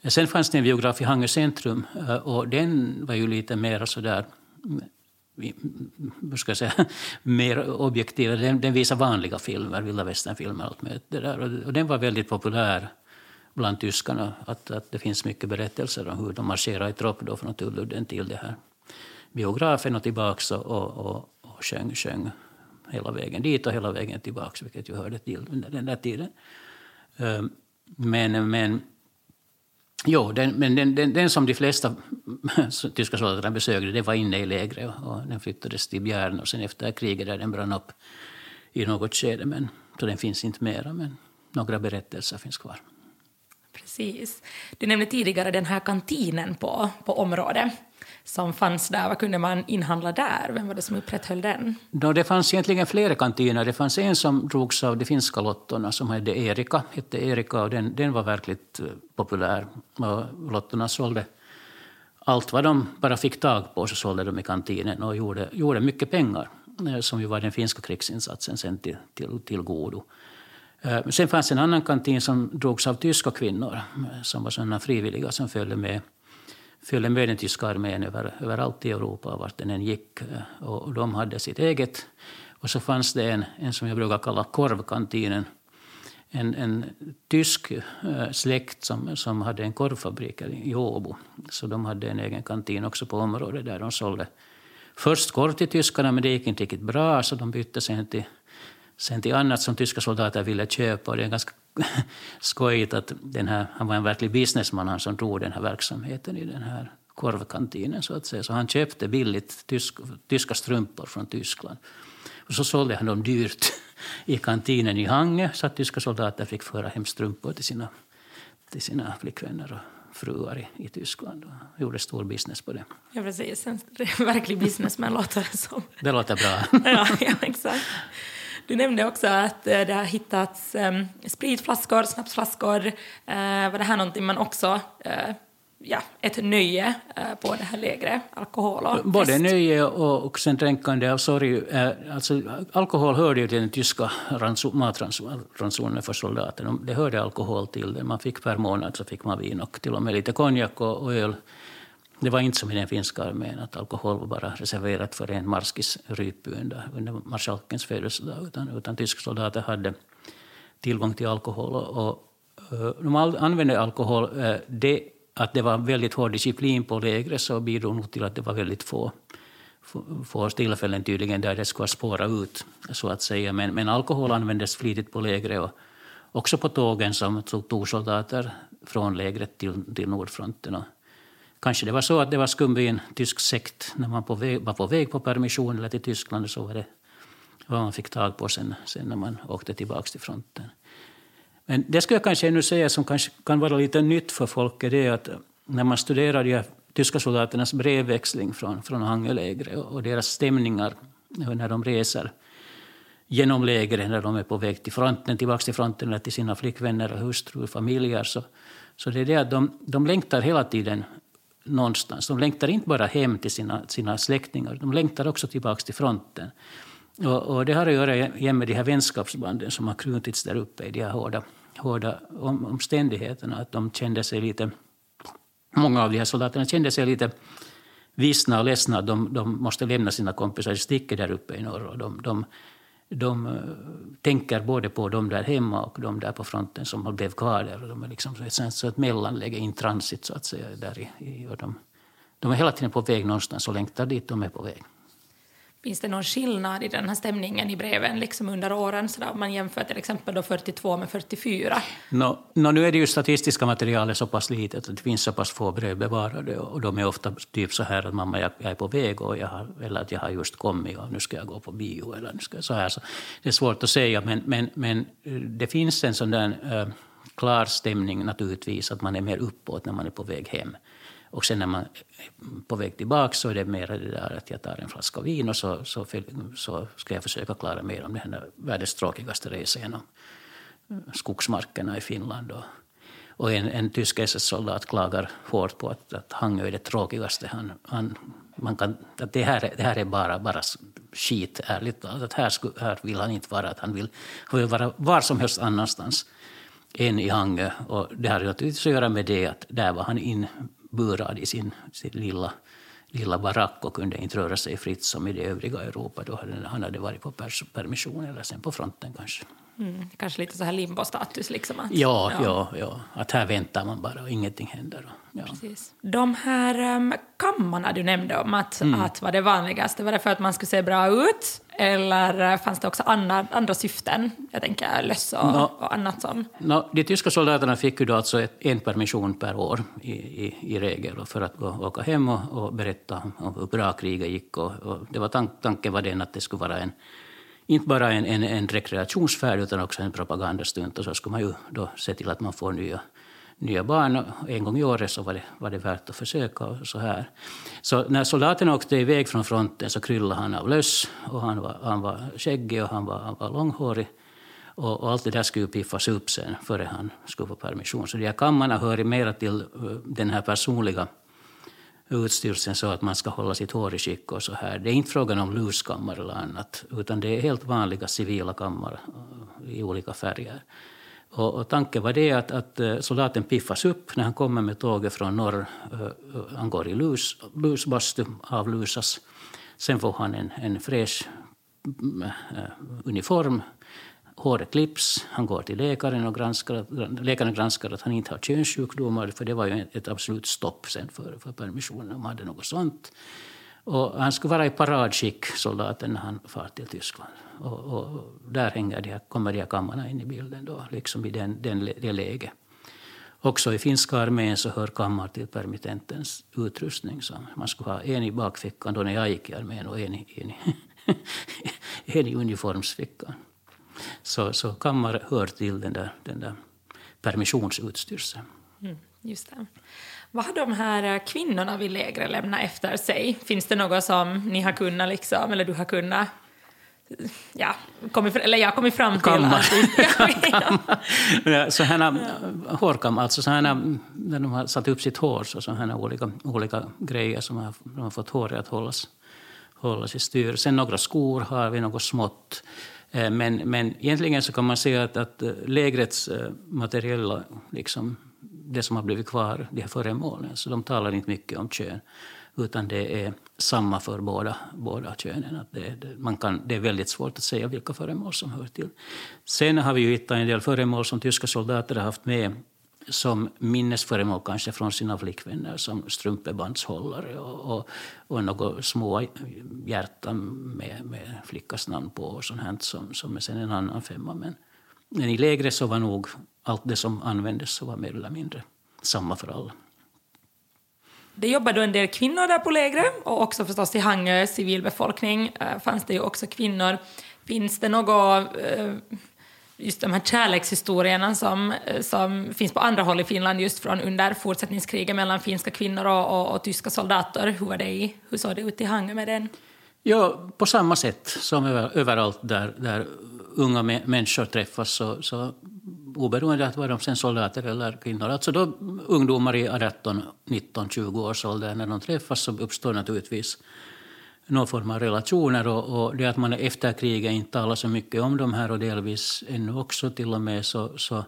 Sen fanns det en biograf i Hangö centrum eh, och den var ju lite mer sådär hur ska jag säga, mer objektiv. Den, den visar vanliga filmer, vilda västernfilmer allt med det där. Och, och den var väldigt populär bland tyskarna. Att, att det finns mycket berättelser om hur de marscherar i tropp då från Tulludden till det här biografen och tillbaks och, och, och sjöng, sjöng hela vägen dit och hela vägen tillbaka, vilket ju hörde till under den där tiden. Eh, men, men Jo, den, men den, den, den, som de flesta tyska soldaterna besökte det var inne i lägret och den flyttades till Bjärn och sen efter kriget där den brann upp i något skede. Men, så den finns inte mera, men några berättelser finns kvar. Precis. Du nämnde tidigare den här kantinen på, på området som fanns där. Vad kunde man inhandla där? Vem var det som upprätthöll den? Då det fanns egentligen flera kantiner. Det fanns en som drogs av de finska lottorna som hette Erika, hette Erika och den, den var verkligt eh, populär. Och lottorna sålde allt vad de bara fick tag på så sålde de i kantinen och gjorde, gjorde mycket pengar eh, som ju var den finska krigsinsatsen sen till, till, till godo. Eh, sen fanns en annan kantin som drogs av tyska kvinnor som var sådana frivilliga som följde med följde med den tyska armén över, överallt i Europa, vart den än gick. Eh, och de hade sitt eget. Och så fanns det en, en som jag brukar kalla korvkantinen. En, en tysk eh, släkt som, som hade en korvfabrik i Åbo. Så de hade en egen kantin också på området där de sålde först korv till tyskarna, men det gick inte riktigt bra, så de bytte sen till, sen till annat som tyska soldater ville köpa. Och det är ganska skojigt att den här, han var en verklig businessman han som drog den här verksamheten i den här korvkantinen så att säga. Så han köpte billigt tysk, tyska strumpor från Tyskland. Och så sålde han dem dyrt i kantinen i Hange så att tyska soldater fick föra hem strumpor till sina, till sina flickvänner och fruar i, i Tyskland. Och gjorde stor business på det. Ja, precis. En verklig businessman låter det som. Det låter bra. ja, ja, exakt. Du nämnde också att eh, det har hittats um, spritflaskor, snapsflaskor. Uh, var det här någonting man också uh, ja, ett nöje på det här lägre alkohol och Både nöje och, och sen dränkande av sorg. Alltså, alkohol hörde ju till den tyska matransonen för soldaterna. Det hörde alkohol till det. Man fick per månad så fick man vin och till och med lite konjak och, och öl det var inte som i den finska armén att alkohol var bara reserverat för en marskis Rypy under, under marskalkens födelsedag, utan, utan tyska soldater hade tillgång till alkohol. Och, och, eh, de använde alkohol. Eh, det, att det var väldigt hård disciplin på lägret så bidrog nog till att det var väldigt få, få tillfällen tydligen där det skulle spåra ut. så att säga. Men, men alkohol användes flitigt på lägret och också på tågen som tog soldater från lägret till, till Nordfronten. Kanske det var så att det var skumvin, tysk sekt, när man på väg, var på väg på permission eller till Tyskland. Så var det vad man fick tag på sen, sen när man åkte tillbaka till fronten. Men det ska jag kanske ännu säga som kanske kan vara lite nytt för folk är det att när man studerar de tyska soldaternas brevväxling från, från Hangelägret och, deras stämningar när de reser genom lägret, när de är på väg till fronten, tillbaka till fronten eller till sina flickvänner, och hustrur, familjer. Så, så det är det att de, de längtar hela tiden någonstans. De längtar inte bara hem till sina, sina släktingar, de längtar också tillbaka till fronten. Och, och det har att göra igen med de här vänskapsbanden som har knutits där uppe i de här hårda, hårda omständigheterna. Att de kände sig lite, många av de här soldaterna kände sig lite vissna och ledsna. De, de måste lämna sina kompisar i sticket där uppe i norr. Och de, de de eh, tänker både på de där hemma och de där på fronten som har blivit kvar där. De är liksom så ett, så ett mellanläge, in transit så att säga. Där i, i, och de, de är hela tiden på väg någonstans och längtar dit de är på väg. Finns det någon skillnad i den här stämningen i breven liksom under åren, så om man jämför till exempel då 42 med 44? No, no, nu är det ju statistiska materialet så pass litet att det finns så pass få brev bevarade och de är ofta typ så här att mamma, jag, jag är på väg och jag har, eller att jag har just kommit och nu ska jag gå på bio eller nu ska jag så här. Så det är svårt att säga, men, men, men eh, det finns en sån där äh, klar stämning naturligtvis att man är mer uppåt när man är på väg hem. Och sen när man är på väg tillbaka så är det mer det där att jag tar en flaska vin och så, så, så ska jag försöka klara mig om den här världens tråkigaste resa genom eh, skogsmarkerna i Finland. Och, och en, en tysk SS-soldat klagar hårt på att, att Hangö är det tråkigaste. Han, han, man kan, att det, här, det här är bara, bara skit, ärligt talat. Att här, skulle, här vill han inte vara. Att han, vill, han vill vara var som helst annanstans än i Hangö. Och det har naturligtvis att göra med det att där var han in, burad i sin, sin lilla, lilla barack och kunde inte röra sig fritt som i det övriga Europa. Då hade, han hade varit på permission eller sen på fronten kanske. Mm, kanske lite så här limbo-status. Liksom att, ja, ja, ja. ja, Att här väntar man bara och ingenting händer. Ja. Precis. De här um, kammarna du nämnde om, att, mm. att var det vanligaste, var det för att man skulle se bra ut? Eller fanns det också andra, andra syften? Jag tänker löss och, no, och annat som... No, de tyska soldaterna fick ju då alltså en permission per år i, i, i regel för att gå, åka hem och, och berätta om hur bra kriget gick. Och, och det var tank, tanken var den att det skulle vara en inte bara en, en, en rekreationsfärd utan också en propagandastund. Och så skulle man ju då se till att man får nya, nya barn. En gång i året så var det, var det värt att försöka. Och så, här. så när soldaten åkte iväg från fronten så kryllade han av löss. Och han, var, han var skäggig och han var, han var långhårig. Och, och, allt det där skulle piffas upp sen före han skulle få permission. Så de här kammarna hör mer till eh, den här personliga utstyrseln så att man ska hålla sitt hår i skick och så här. Det är inte frågan om luskammar eller annat, utan det är helt vanliga civila kammare eh, i olika färger. Och, och tanken var det att, att eh, soldaten piffas upp när han kommer med tåget från norr. Eh, eh, han går i lus, lusbastu, avlusas. Sen får han en, en fräsch mm, uniform håret klipps, han går till läkaren och granskar, läkaren granskar att han inte har könssjukdomar, för det var ju ett absolut stopp sen för, för permissionen om han hade något sånt. Och han skulle vara i paradskick, soldaten, när han far till Tyskland. Och, och där hänger de här, kommer de här kammarna in i bilden, då, liksom i den, den, det läget. också i finska armén så hör kammar till permittentens utrustning. Så man skulle ha en i bakfickan då när jag gick i armén och en i, en i, en i uniformsfickan. Så, så kammar hör till den där, den där permissionsutstyrseln. Mm, just det. Vad har de här eh, kvinnorna vid lägret lämnat efter sig? Finns det något som ni har kunnat, liksom, eller du har kunnat ja, kommit, eller jag har kommit fram till Kammar. att... så här, hårkam, alltså så här, när de har satt upp sitt hår, så, så här olika, olika grejer som har, de har fått håret att hållas, hållas i styr. Sen några skor har vi, något smått. Eh, men, men egentligen så kan man säga att, att eh, lägrets eh, materiella, liksom, det som har blivit kvar, de här föremålen, så de talar inte mycket om kön utan det är samma för båda, båda könen. Att det, det, man kan, det är väldigt svårt att säga vilka föremål som hör till. Sen har vi ju hittat en del föremål som tyska soldater har haft med som minnesföremål kanske från sina flickvänner som strumpebandshållare och, och, och några små hjärtan med, med flickas namn på och sånt här som, som är sen en annan femma. Men, men i lägret så var nog allt det som användes så var mer eller mindre samma för alla. Det jobbade en del kvinnor där på lägret och också förstås i Hangö civilbefolkning eh, fanns det ju också kvinnor. Finns det något, eh, just de här kärlekshistorierna som, eh, som finns på andra håll i Finland just från under fortsättningskriget mellan finska kvinnor och, och, och tyska soldater? Hur, var det i, hur såg det ut i Hangö med den? Ja, på samma sätt som överallt där, där unga människor träffas så, så oberoende av vad de sen soldater eller kvinnor. Alltså då ungdomar i 18, 19, 20 års ålder, när de träffas så uppstår naturligtvis någon form av relationer. Och, och det att man efter kriget inte talar så mycket om de här och delvis ännu också till och med så, så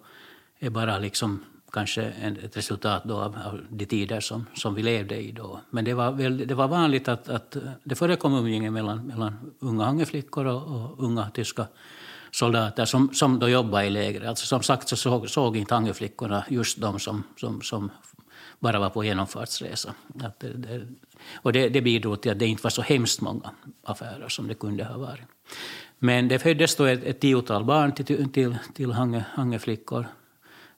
är bara liksom kanske ett resultat då av, av de tider som, som vi levde i då. Men det var, väl, det var vanligt att, att det förekom umgänge mellan, mellan unga hangeflickor och, och unga tyska soldater som, som då jobbade i lägret. Alltså som sagt så såg, såg inte Hangöflickorna just de som, som, som bara var på genomfartsresa. Att det, det, och det, det bidrog till att det inte var så hemskt många affärer som det kunde ha varit. Men det föddes då ett, ett tiotal barn till, till, till Hange, Hangeflickor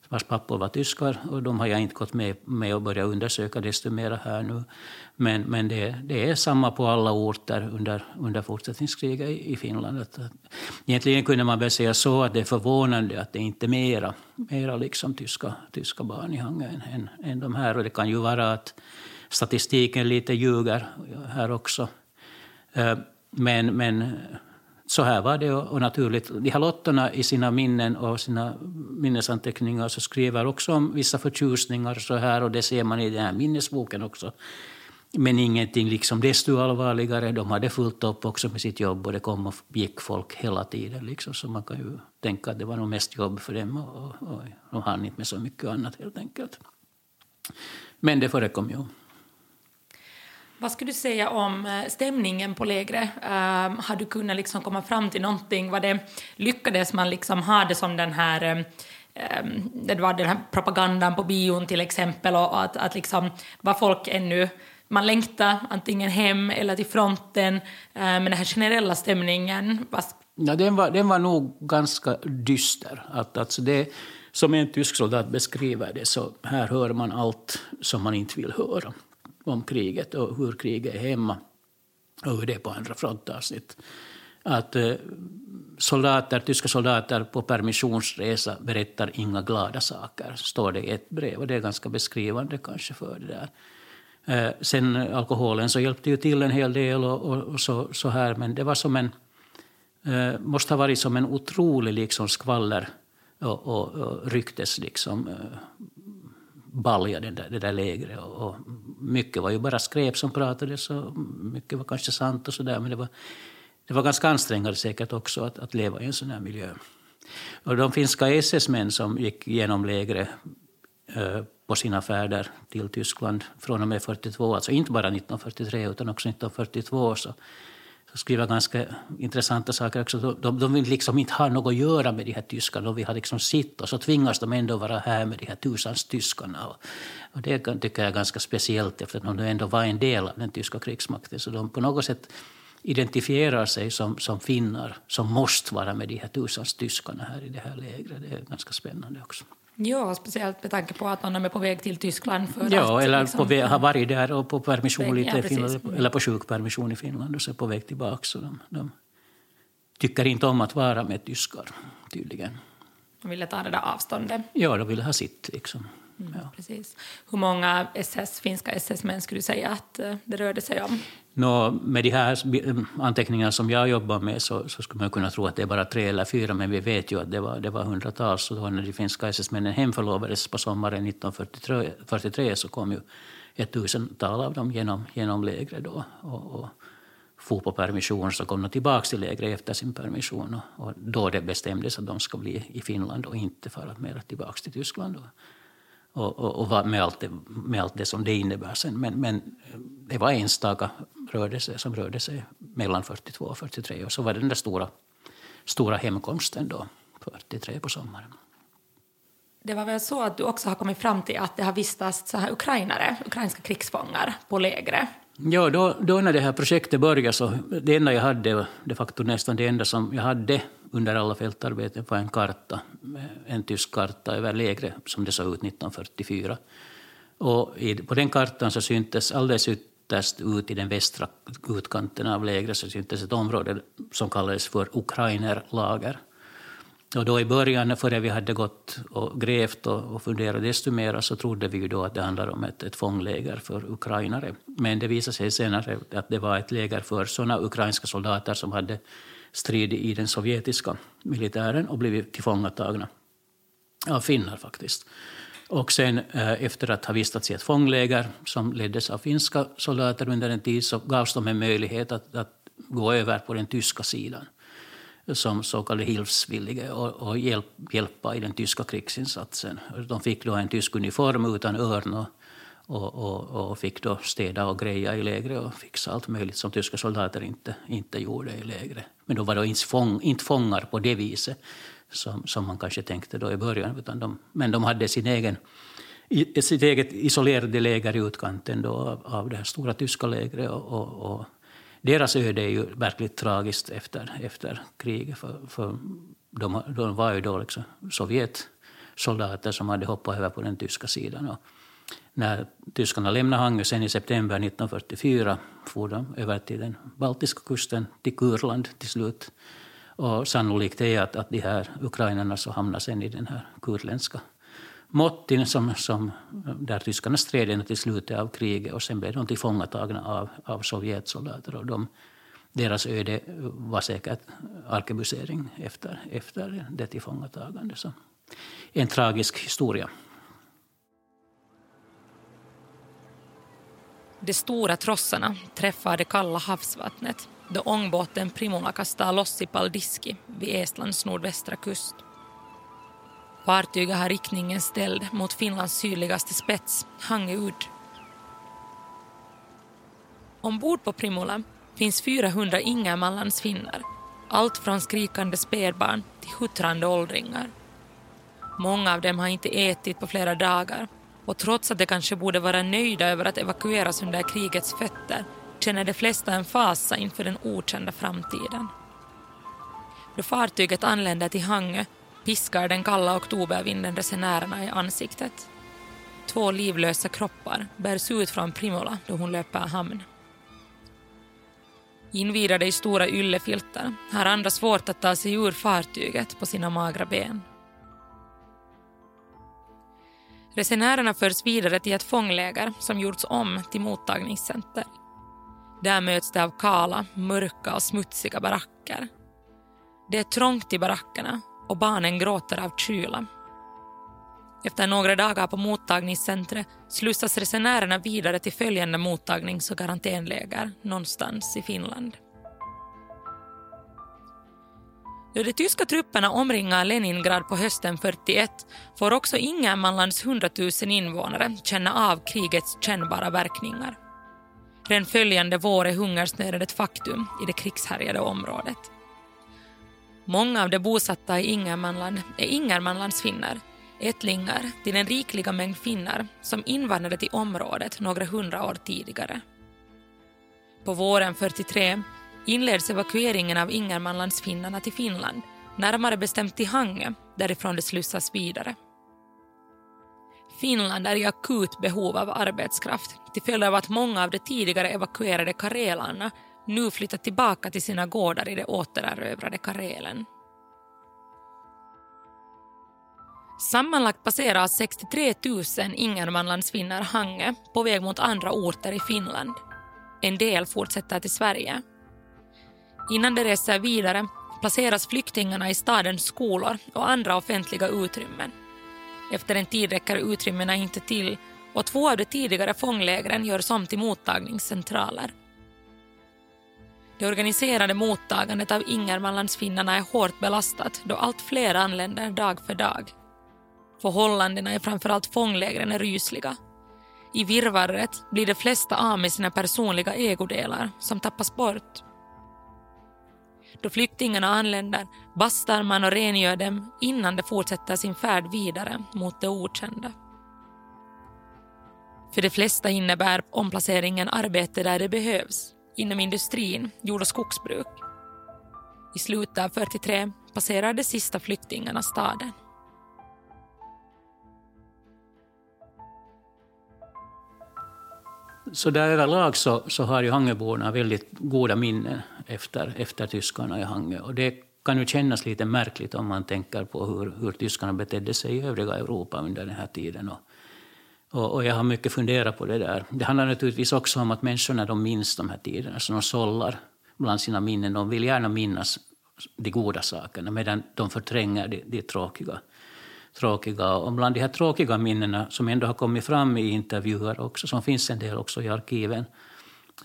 vars pappor var tyskar. Och de har jag inte gått med, med och börjat undersöka desto mer här nu. Men, men det, det, är samma på alla orter under, under fortsättningskriget i, i Finland. Att, att, egentligen kunde man väl säga så att det är förvånande att det inte är mera, mera liksom tyska, tyska barn i Hangö än, än de här. Och det kan ju vara att statistiken lite ljuger här också. Eh, men, men så här var det och naturligt. De här lottorna i sina minnen och sina minnesanteckningar så skriver också om vissa förtjusningar så här och det ser man i den här minnesboken också. Men ingenting liksom desto allvarligare. De hade fullt upp också med sitt jobb och det kom och gick folk hela tiden. Liksom. Så man kan ju tänka att det var nog mest jobb för dem och, och, och de hann inte med så mycket annat helt enkelt. Men det förekom ju. Vad skulle du säga om eh, stämningen på lägret? Um, ehm, har du kunnat liksom komma fram till någonting? Var det, lyckades man liksom ha det som den här um, det var den här propagandan på bion till exempel och att, att liksom var folk ännu man längtar antingen hem eller till fronten, eh, men den här generella stämningen. Ja, den, var, den var nog ganska dyster. Att, alltså det, som en tysk soldat beskriver det så här hör man allt som man inte vill höra om kriget och hur kriget är hemma och hur det är på andra frontavsnitt. Att eh, soldater, tyska soldater på permissionsresa berättar inga glada saker, står det i ett brev. Och det är ganska beskrivande kanske för det där. Eh, sen alkoholen så hjälpte ju till en hel del och, och, och så, så, här, men det var som en, eh, måste ha varit som en otrolig liksom skvaller och, och, och ryktes liksom, eh, balja det där, det där lägret. Och, och, mycket var ju bara skräp som pratades och mycket var kanske sant och sådär. Men det var, det var ganska ansträngande säkert också att, att leva i en sån här miljö. Och de finska SS-män som gick genom lägret eh, på sina färder till Tyskland från och med 42, alltså inte bara 1943 utan också 1942, så så skriver ganska intressanta saker också. De, de vill liksom inte ha något att göra med de här tyskarna. De vill ha liksom sitt och så tvingas de ändå vara här med de här tusans tyskarna. Och, och det tycker jag är ganska speciellt eftersom de ändå var en del av den tyska krigsmakten. Så de på något sätt identifierar sig som, som finnar som måste vara med de här tusans tyskarna här i det här lägret. Det är ganska spännande också. Ja, speciellt med tanke på att man är på väg till Tyskland. För ja, att, eller liksom, på väg, har varit där och på permission lite Ja, Finland, eller på sjukpermission i Finland och så på väg tillbaka. Så de, de tycker inte om att vara med tyskar, tydligen. Man ville ta det där avståndet. Ja, de vill ha sitt liksom. Mm. Ja. Precis. Hur många SS, finska SS-män skulle du säga att eh, det rörde sig om? Nå, med de här mm, anteckningarna som jag jobbar med så, så skulle man kunna tro att det är bara tre eller fyra, men vi vet ju att det var, det var hundratals. Och då när de finska SS-männen hemförlovades på sommaren 1943 så kom ju ett tusental av dem genom, genom lägret då. Och, och for på permission så kom de tillbaka till lägret efter sin permission. Och, och då det bestämdes att de ska bli i Finland och inte fara mer tillbaka till Tyskland. Då och, och, och med, allt det, med allt det som det innebär sen. Men, men det var enstaka rörelse som rörde sig mellan 42 och 43 och så var det den där stora, stora hemkomsten då, 43 på sommaren. Det var väl så att du också har kommit fram till att det har vistats så här ukrainare, ukrainska krigsfångar på lägret. Ja, då, då när det här projektet började så det enda jag hade, de facto nästan det enda som jag hade under alla fältarbeten på en karta, eh, en tysk karta över lägret som det såg ut 1944. Och i, på den kartan så syntes alldeles ytterst ut i den västra utkanten av lägret så syntes ett område som kallades för Ukrainerlager. Och då i början, före vi hade gått och grävt och, och funderat desto mer, så trodde vi ju då att det handlade om ett, ett fångläger för ukrainare. Men det visade sig senare att det var ett läger för sådana ukrainska soldater som hade stridit i den sovjetiska militären och blivit tillfångatagna av finnar faktiskt. Och sen eh, efter att ha vistats i ett fångläger som leddes av finska soldater under en tid så gavs de en möjlighet att, att gå över på den tyska sidan som så kallade hilfsvillige och, och hjälp, hjälpa i den tyska krigsinsatsen. De fick då en tysk uniform utan örn och, och, och, och fick då städa och greja i lägret och fixa allt möjligt som tyska soldater inte, inte gjorde i lägret. Men de var då inte, fång, inte fångar på det viset som, som man kanske tänkte då i början. Utan de, men de hade sin egen, i, sitt eget isolerade läger i utkanten då av, av det här stora tyska lägret. Och, och, och deras öde är ju verkligt tragiskt efter, efter kriget. För, för de, de var ju då liksom Sovjetsoldater som hade hoppat över på den tyska sidan. Och när tyskarna lämnade Hangö sen i september 1944 for de över till den baltiska kusten, till Kurland till slut. Och sannolikt är att, att de här ukrainarna så hamnar sen i den här kurländska Mottin som, som, där tyskarna stred ända till slutet av kriget och sen blev de tillfångatagna av, av Sovjetsoldater. Och de, deras öde var säkert arkebusering efter, efter det tillfångatagande. Så en tragisk historia. De stora trossarna träffar det kalla havsvattnet då ångbåten Primula kastar loss i Paldiski vid Estlands nordvästra kust. Fartyget har riktningen ställd mot Finlands sydligaste spets, Hangö udd. Ombord på Primula finns 400 ingermanlandsfinnar, allt från skrikande spädbarn till huttrande åldringar. Många av dem har inte ätit på flera dagar och trots att de kanske borde vara nöjda över att evakueras under krigets fötter känner de flesta en fasa inför den okända framtiden. Då fartyget anländer till Hangö piskar den kalla oktobervinden resenärerna i ansiktet. Två livlösa kroppar bärs ut från Primola då hon löper hamn. Invirade i stora yllefilter har andra svårt att ta sig ur fartyget på sina magra ben. Resenärerna förs vidare till ett fångläger som gjorts om till mottagningscenter. Där möts de av kala, mörka och smutsiga baracker. Det är trångt i barackerna och barnen gråter av kyla. Efter några dagar på mottagningscentret slussas resenärerna vidare till följande mottagnings och karantänläger någonstans i Finland. Då de tyska trupperna omringar Leningrad på hösten 41 får också Ingermanlands 100 000 invånare känna av krigets kännbara verkningar. Den följande vår är hungersnöden ett faktum i det krigshärjade området. Många av de bosatta i Ingermanland är Ingermanlandsfinnar, ättlingar till den rikliga mängd finnar som invandrade till området några hundra år tidigare. På våren 43 inleds evakueringen av Ingermanlandsfinnarna till Finland, närmare bestämt till Hangö, därifrån de slussas vidare. Finland är i akut behov av arbetskraft till följd av att många av de tidigare evakuerade karelarna nu flyttat tillbaka till sina gårdar i det återerövrade Karelen. Sammanlagt passerar 63 000 ingermanlandsfinnar Hange på väg mot andra orter i Finland. En del fortsätter till Sverige. Innan de reser vidare placeras flyktingarna i stadens skolor och andra offentliga utrymmen. Efter en tid räcker utrymmena inte till och två av de tidigare fånglägren görs om till mottagningscentraler. Det organiserade mottagandet av Ingermanlandsfinnarna är hårt belastat då allt fler anländer dag för dag. Förhållandena i framförallt fånglägren är rysliga. I virrvarret blir de flesta av med sina personliga ägodelar som tappas bort. Då flyktingarna anländer bastar man och rengör dem innan de fortsätter sin färd vidare mot det okända. För de flesta innebär omplaceringen arbete där det behövs, inom industrin, jord och skogsbruk. I slutet av 43 passerar de sista flyktingarna staden. Så där överlag så, så har ju Hangöborna väldigt goda minnen efter, efter tyskarna i Hangö. Och det kan ju kännas lite märkligt om man tänker på hur, hur tyskarna betedde sig i övriga Europa under den här tiden. Och, och, och, jag har mycket funderat på det där. Det handlar naturligtvis också om att människorna de minns de här tiderna, så de sållar bland sina minnen. De vill gärna minnas de goda sakerna medan de förtränger de, de tråkiga tråkiga. Och bland de här tråkiga minnena som ändå har kommit fram i intervjuer också, som finns en del också i arkiven,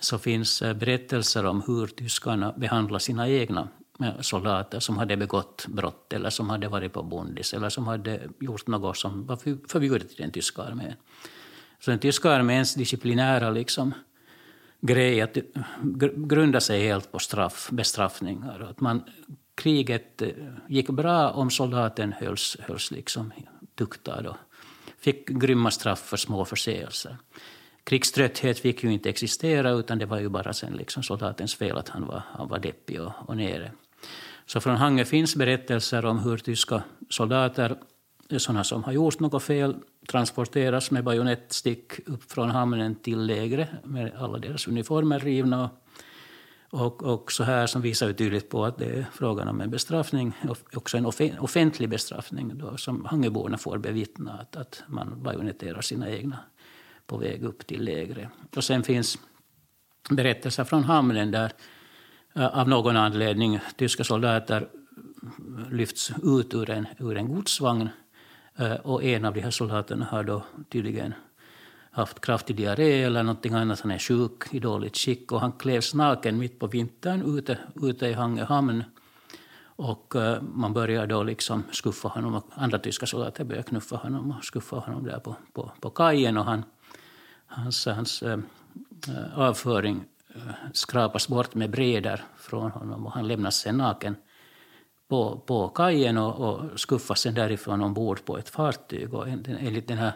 så finns eh, berättelser om hur tyskarna behandlar sina egna eh, soldater som hade begått brott eller som hade varit på bondis eller som hade gjort något som var förbjudet i den tyska armén. Så den tyska arméns disciplinära liksom, grej att eh, grunda sig helt på straff, bestraffningar. Att man kriget gick bra om soldaten hölls, hölls liksom tuktad och fick grymma straff för små förseelser. Krigströtthet fick ju inte existera utan det var ju bara sen liksom soldatens fel att han var, han var deppig och, och nere. Så från Hange finns berättelser om hur tyska soldater, sådana som har gjort något fel, transporteras med bajonettstick upp från hamnen till lägret med alla deras uniformer rivna och, och så här som visar tydligt på att det är frågan om en bestraffning, också en offentlig bestraffning då, som Hangeborna får bevittna att, att man bajonetterar sina egna på väg upp till lägret. Och sen finns berättelser från hamnen där eh, av någon anledning tyska soldater lyfts ut ur en, ur en godsvagn eh, och en av de här soldaterna har då tydligen haft kraftig diarré eller någonting annat. Han är sjuk, i dåligt skick och han klävs naken mitt på vintern ute, ute i Hangehamn. Och uh, man börjar då liksom skuffa honom, andra tyska soldater börjar knuffa honom och skuffa honom där på, på, på kajen. Och han, hans hans äh, avföring eh, skrapas bort med breder från honom och han lämnas sen naken på, på kajen och, och skuffas sen därifrån ombord på ett fartyg. Och enligt den här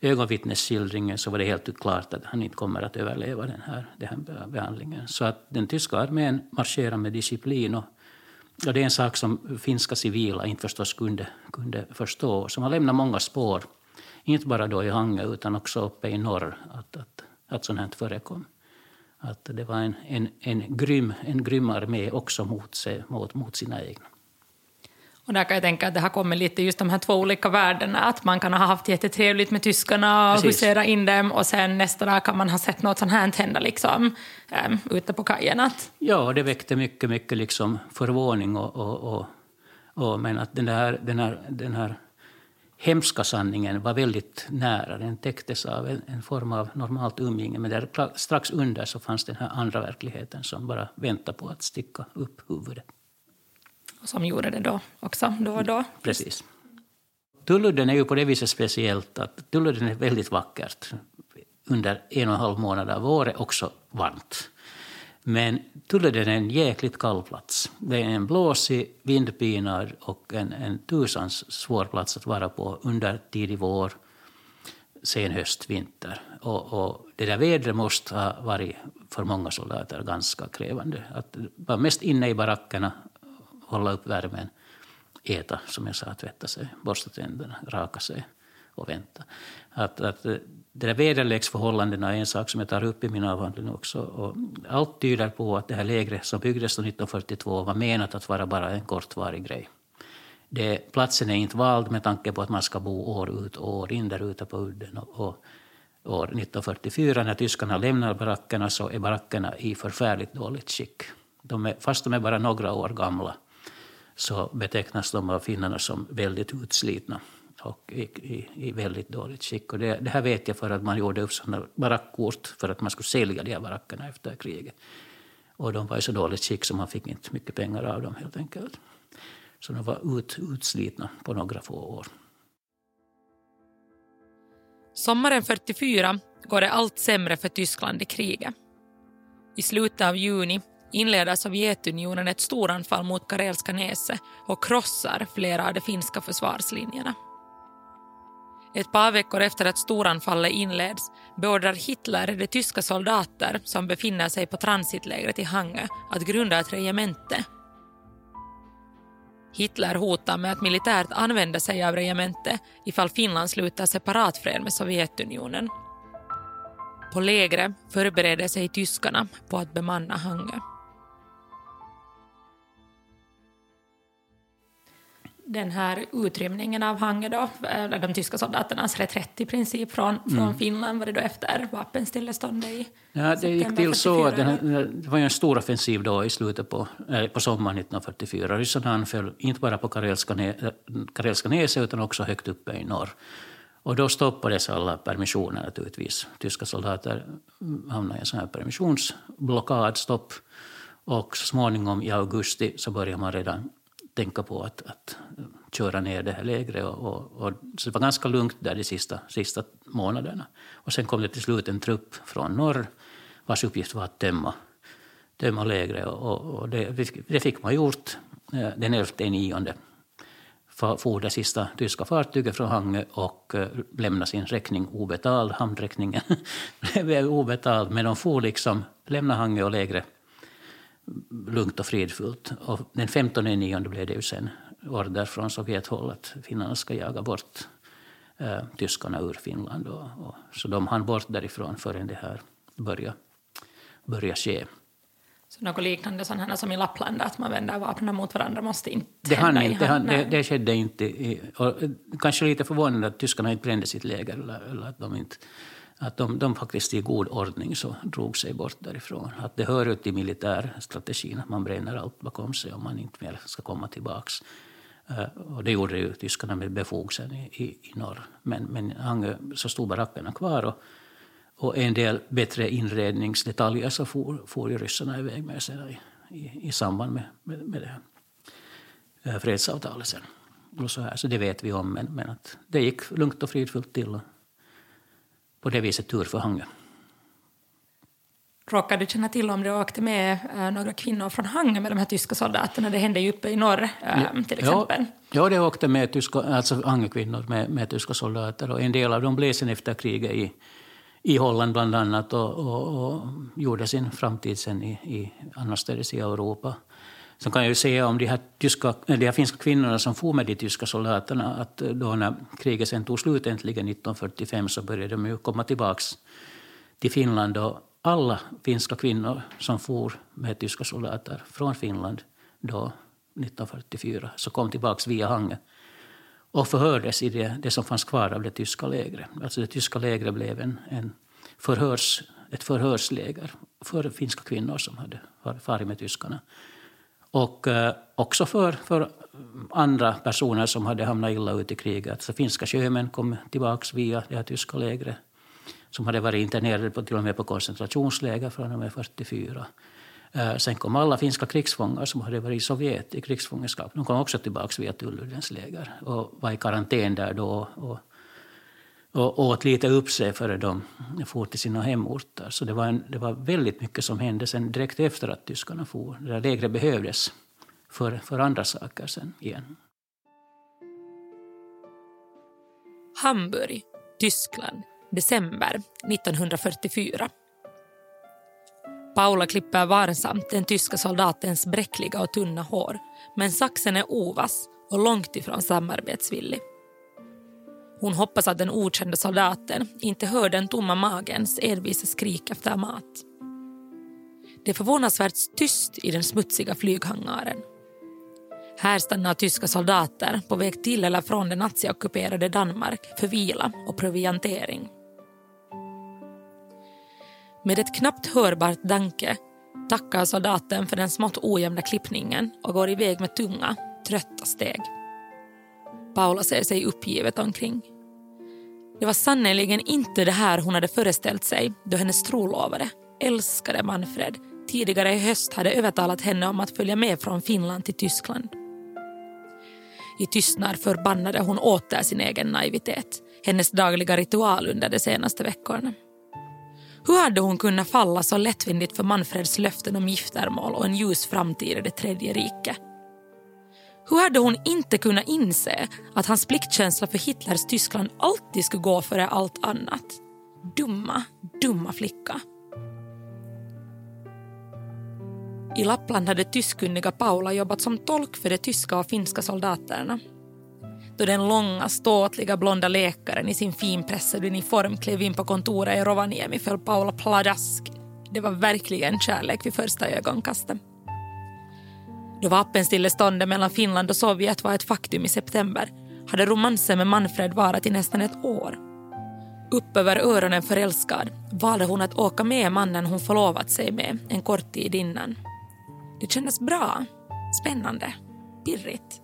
ögonvittnesskildringen så var det helt klart att han inte kommer att överleva den här, den här behandlingen. Så att den tyska armén marscherar med disciplin och, och det är en sak som finska civila inte förstås kunde, kunde förstå. Så man lämnar många spår, inte bara då i Hange utan också uppe i norr, att, att, att sånt här förekom. Att det var en, en, en, grym, en grym armé också mot, sig, mot, mot sina egna. Och där kan jag tänka att det har kommit lite just de här två olika världarna, att man kan ha haft jättetrevligt med tyskarna och husera in dem och sen nästa dag kan man ha sett något sånt här hända liksom, um, ute på kajen. Ja, det väckte mycket, mycket liksom förvåning och, och, och, och men att den här, den, här, den här hemska sanningen var väldigt nära. Den täcktes av en, en form av normalt umgänge. Men där, strax under så fanns den här andra verkligheten som bara väntade på att sticka upp huvudet som gjorde det då också, då och då. Precis. Tulludden är ju på det viset speciellt att Tulludden är väldigt vackert. Under en och en halv månad av året också varmt. Men Tulleden är en jäkligt kall plats. Det är en blåsig, vindpinad och en, en tusans svår plats att vara på under tidig vår, sen höst, vinter. Och, och det där vädret måste ha varit för många soldater ganska krävande. Att vara mest inne i barackerna hålla upp värmen, äta, som jag sa, tvätta sig, borsta tänderna, raka sig och vänta. Att, att eh, det där väderleksförhållandena är en sak som jag tar upp i min avhandling också. Och allt tyder på att det här lägret som byggdes 1942 var menat att vara bara en kortvarig grej. Det, platsen är inte vald med tanke på att man ska bo år ut och år in där ute på udden. Och, och år 1944 när tyskarna lämnar barackerna så är barackerna i förfärligt dåligt skick. De är, fast de är bara några år gamla så betecknas de av finnarna som väldigt utslitna och i, i, i väldigt dåligt skick. Och det, det, här vet jag för att man gjorde upp sådana barackkort för att man skulle sälja de här barackerna efter kriget. Och de var i så dåligt skick så man fick inte mycket pengar av dem helt enkelt. Så de var ut, utslitna på några få år. Sommaren 44 går det allt sämre för Tyskland i kriget. I slutet av juni inleder Sovjetunionen ett storanfall mot Karelska näset och krossar flera av de finska försvarslinjerna. Ett par veckor efter att storanfallet inleds beordrar Hitler de tyska soldater som befinner sig på transitlägret i Hangö att grunda ett regemente. Hitler hotar med att militärt använda sig av regementet ifall Finland slutar separatfred med Sovjetunionen. På lägret förbereder sig tyskarna på att bemanna Hangö. Den här utrymningen av Hangö då, eller de tyska soldaternas reträtt i princip från, från mm. Finland var det då efter vapenstilleståndet i Ja, det gick till så att det var en stor offensiv då i slutet på, på sommaren 1944. Ryssarna anföll inte bara på Karelska, Karelska näset utan också högt uppe i norr. Och då stoppades alla permissioner naturligtvis. Tyska soldater hamnade i en sån här permissionsblockad, stopp. Och så småningom i augusti så började man redan tänka på att, att köra ner det här lägret. Och, och, och, så det var ganska lugnt där de sista, sista månaderna. Och sen kom det till slut en trupp från norr vars uppgift var att tömma, tömma lägret. Och, och det, det, fick man gjort eh, den 11 nionde. For det sista tyska fartyget från Hangö och eh, lämnade sin räkning obetald. Hamnräkningen blev obetald, men de for liksom, lämnade Hangö och lägret lugnt och fridfullt. Och den 15 nionde blev det ju sen order från Sovjethåll att finnarna ska jaga bort eh, tyskarna ur Finland. Och, och, så de hann bort därifrån förrän det här började, började ske. Så något liknande sådana som i Lappland, att man vänder vapnen mot varandra, måste inte det hända? Inte, det, han, det, det skedde inte. I, och, kanske lite förvånande att tyskarna inte brände sitt läger eller, eller att de inte att de, de faktiskt i god ordning så drog sig bort därifrån. Att det hör ut i militärstrategin att man bränner allt bakom sig om man inte mer ska komma tillbaka. Eh, och det gjorde ju tyskarna med befog sen i, i, i norr. Men, men Hangö, eh, så stod barackerna kvar och, och en del bättre inredningsdetaljer så for, for ju ryssarna iväg med sig i, i, i samband med, med, med det här eh, fredsavtalet sen. Och så, här, så det vet vi om, men, men att det gick lugnt och fridfullt till på det viset tur för Hangö. Råkar du känna till om det åkte med äh, några kvinnor från Hangö med de här tyska soldaterna? Det hände ju uppe i norr äh, till exempel. Ja, ja det åkte med tyska, alltså Hangökvinnor med, med tyska soldater och en del av dem blev sen efter kriget i, i Holland bland annat och, och, och gjorde sin framtid sen i, i annorstädes i Europa. Sen kan jag ju säga om de här, tyska, de här finska kvinnorna som for med de tyska soldaterna att eh, då när kriget sen tog slut äntligen 1945 så började de ju komma tillbaka till Finland. Och alla finska kvinnor som for med tyska soldater från Finland då 1944 så kom tillbaka via Hangö och förhördes i det, det som fanns kvar av det tyska lägret. Alltså det tyska lägret blev en, en förhörs, ett förhörsläger för finska kvinnor som hade farit med tyskarna. Och eh, också för, för andra personer som hade hamnat illa ut i kriget. Så finska sjömän kom tillbaka via det här tyska lägret som hade varit internerade på, till och med på koncentrationsläger från och med 44. Eh, sen kom alla finska krigsfångar som hade varit i Sovjet i krigsfångenskap. De kom också tillbaka via Tulludens läger och var i karantän där då. Och, och åt lite upp sig före de for till sina hemorter. Så det var, en, det var väldigt mycket som hände sen direkt efter att tyskarna for. Det där lägret behövdes för, för andra saker sen igen. Hamburg, Tyskland, december 1944. Paula klipper varsamt den tyska soldatens bräckliga och tunna hår men saxen är ovass och långt ifrån samarbetsvillig. Hon hoppas att den okända soldaten inte hör den tomma magens envisa skrik efter mat. Det är förvånansvärt tyst i den smutsiga flyghangaren. Här stannar tyska soldater på väg till eller från det naziockuperade Danmark för vila och proviantering. Med ett knappt hörbart danke tackar soldaten för den smått ojämna klippningen och går iväg med tunga, trötta steg. Paula ser sig uppgivet omkring. Det var sannerligen inte det här hon hade föreställt sig då hennes trolovade, älskade Manfred tidigare i höst hade övertalat henne om att följa med från Finland till Tyskland. I tystnad förbannade hon åter sin egen naivitet, hennes dagliga ritual under de senaste veckorna. Hur hade hon kunnat falla så lättvindigt för Manfreds löften om giftermål och en ljus framtid i det tredje riket? Hur hade hon inte kunnat inse att hans pliktkänsla för Hitlers Tyskland alltid skulle gå före allt annat? Dumma, dumma flicka. I Lappland hade tyskkunniga Paula jobbat som tolk för de tyska och finska soldaterna. Då den långa, ståtliga blonda läkaren i sin finpressade uniform klev in på kontoret i Rovaniemi föll Paula pladask. Det var verkligen kärlek vid första ögonkastet. Då vapenstilleståndet mellan Finland och Sovjet var ett faktum i september hade romansen med Manfred varat i nästan ett år. Upp över öronen förälskad valde hon att åka med mannen hon förlovat sig med en kort tid innan. Det kändes bra, spännande, pirrigt.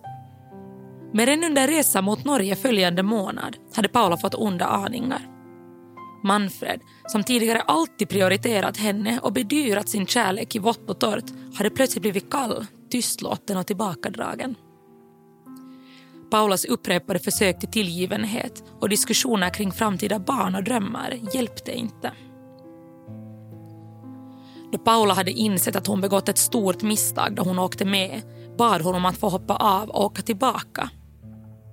Men redan under resan mot Norge följande månad hade Paula fått onda aningar. Manfred, som tidigare alltid prioriterat henne och bedyrat sin kärlek i vått och torrt, hade plötsligt blivit kall, tystlåten och tillbakadragen. Paulas upprepade försök till tillgivenhet och diskussioner kring framtida barn och drömmar hjälpte inte. Då Paula hade insett att hon begått ett stort misstag då hon åkte med bad hon om att få hoppa av och åka tillbaka.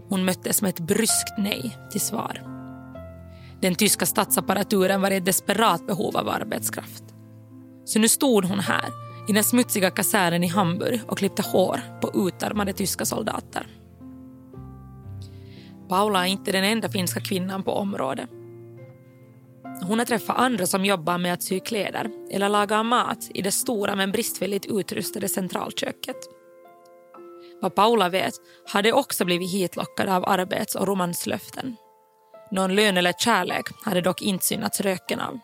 Hon möttes med ett bryskt nej till svar. Den tyska statsapparaturen var i ett desperat behov av arbetskraft. Så nu stod hon här i den smutsiga kasernen i Hamburg och klippte hår på utarmade tyska soldater. Paula är inte den enda finska kvinnan på området. Hon har träffat andra som jobbar med att sy kläder eller laga mat i det stora men bristfälligt utrustade centralköket. Vad Paula vet har de också blivit hitlockade av arbets och romanslöften. Någon lön eller kärlek hade dock inte synats röken av.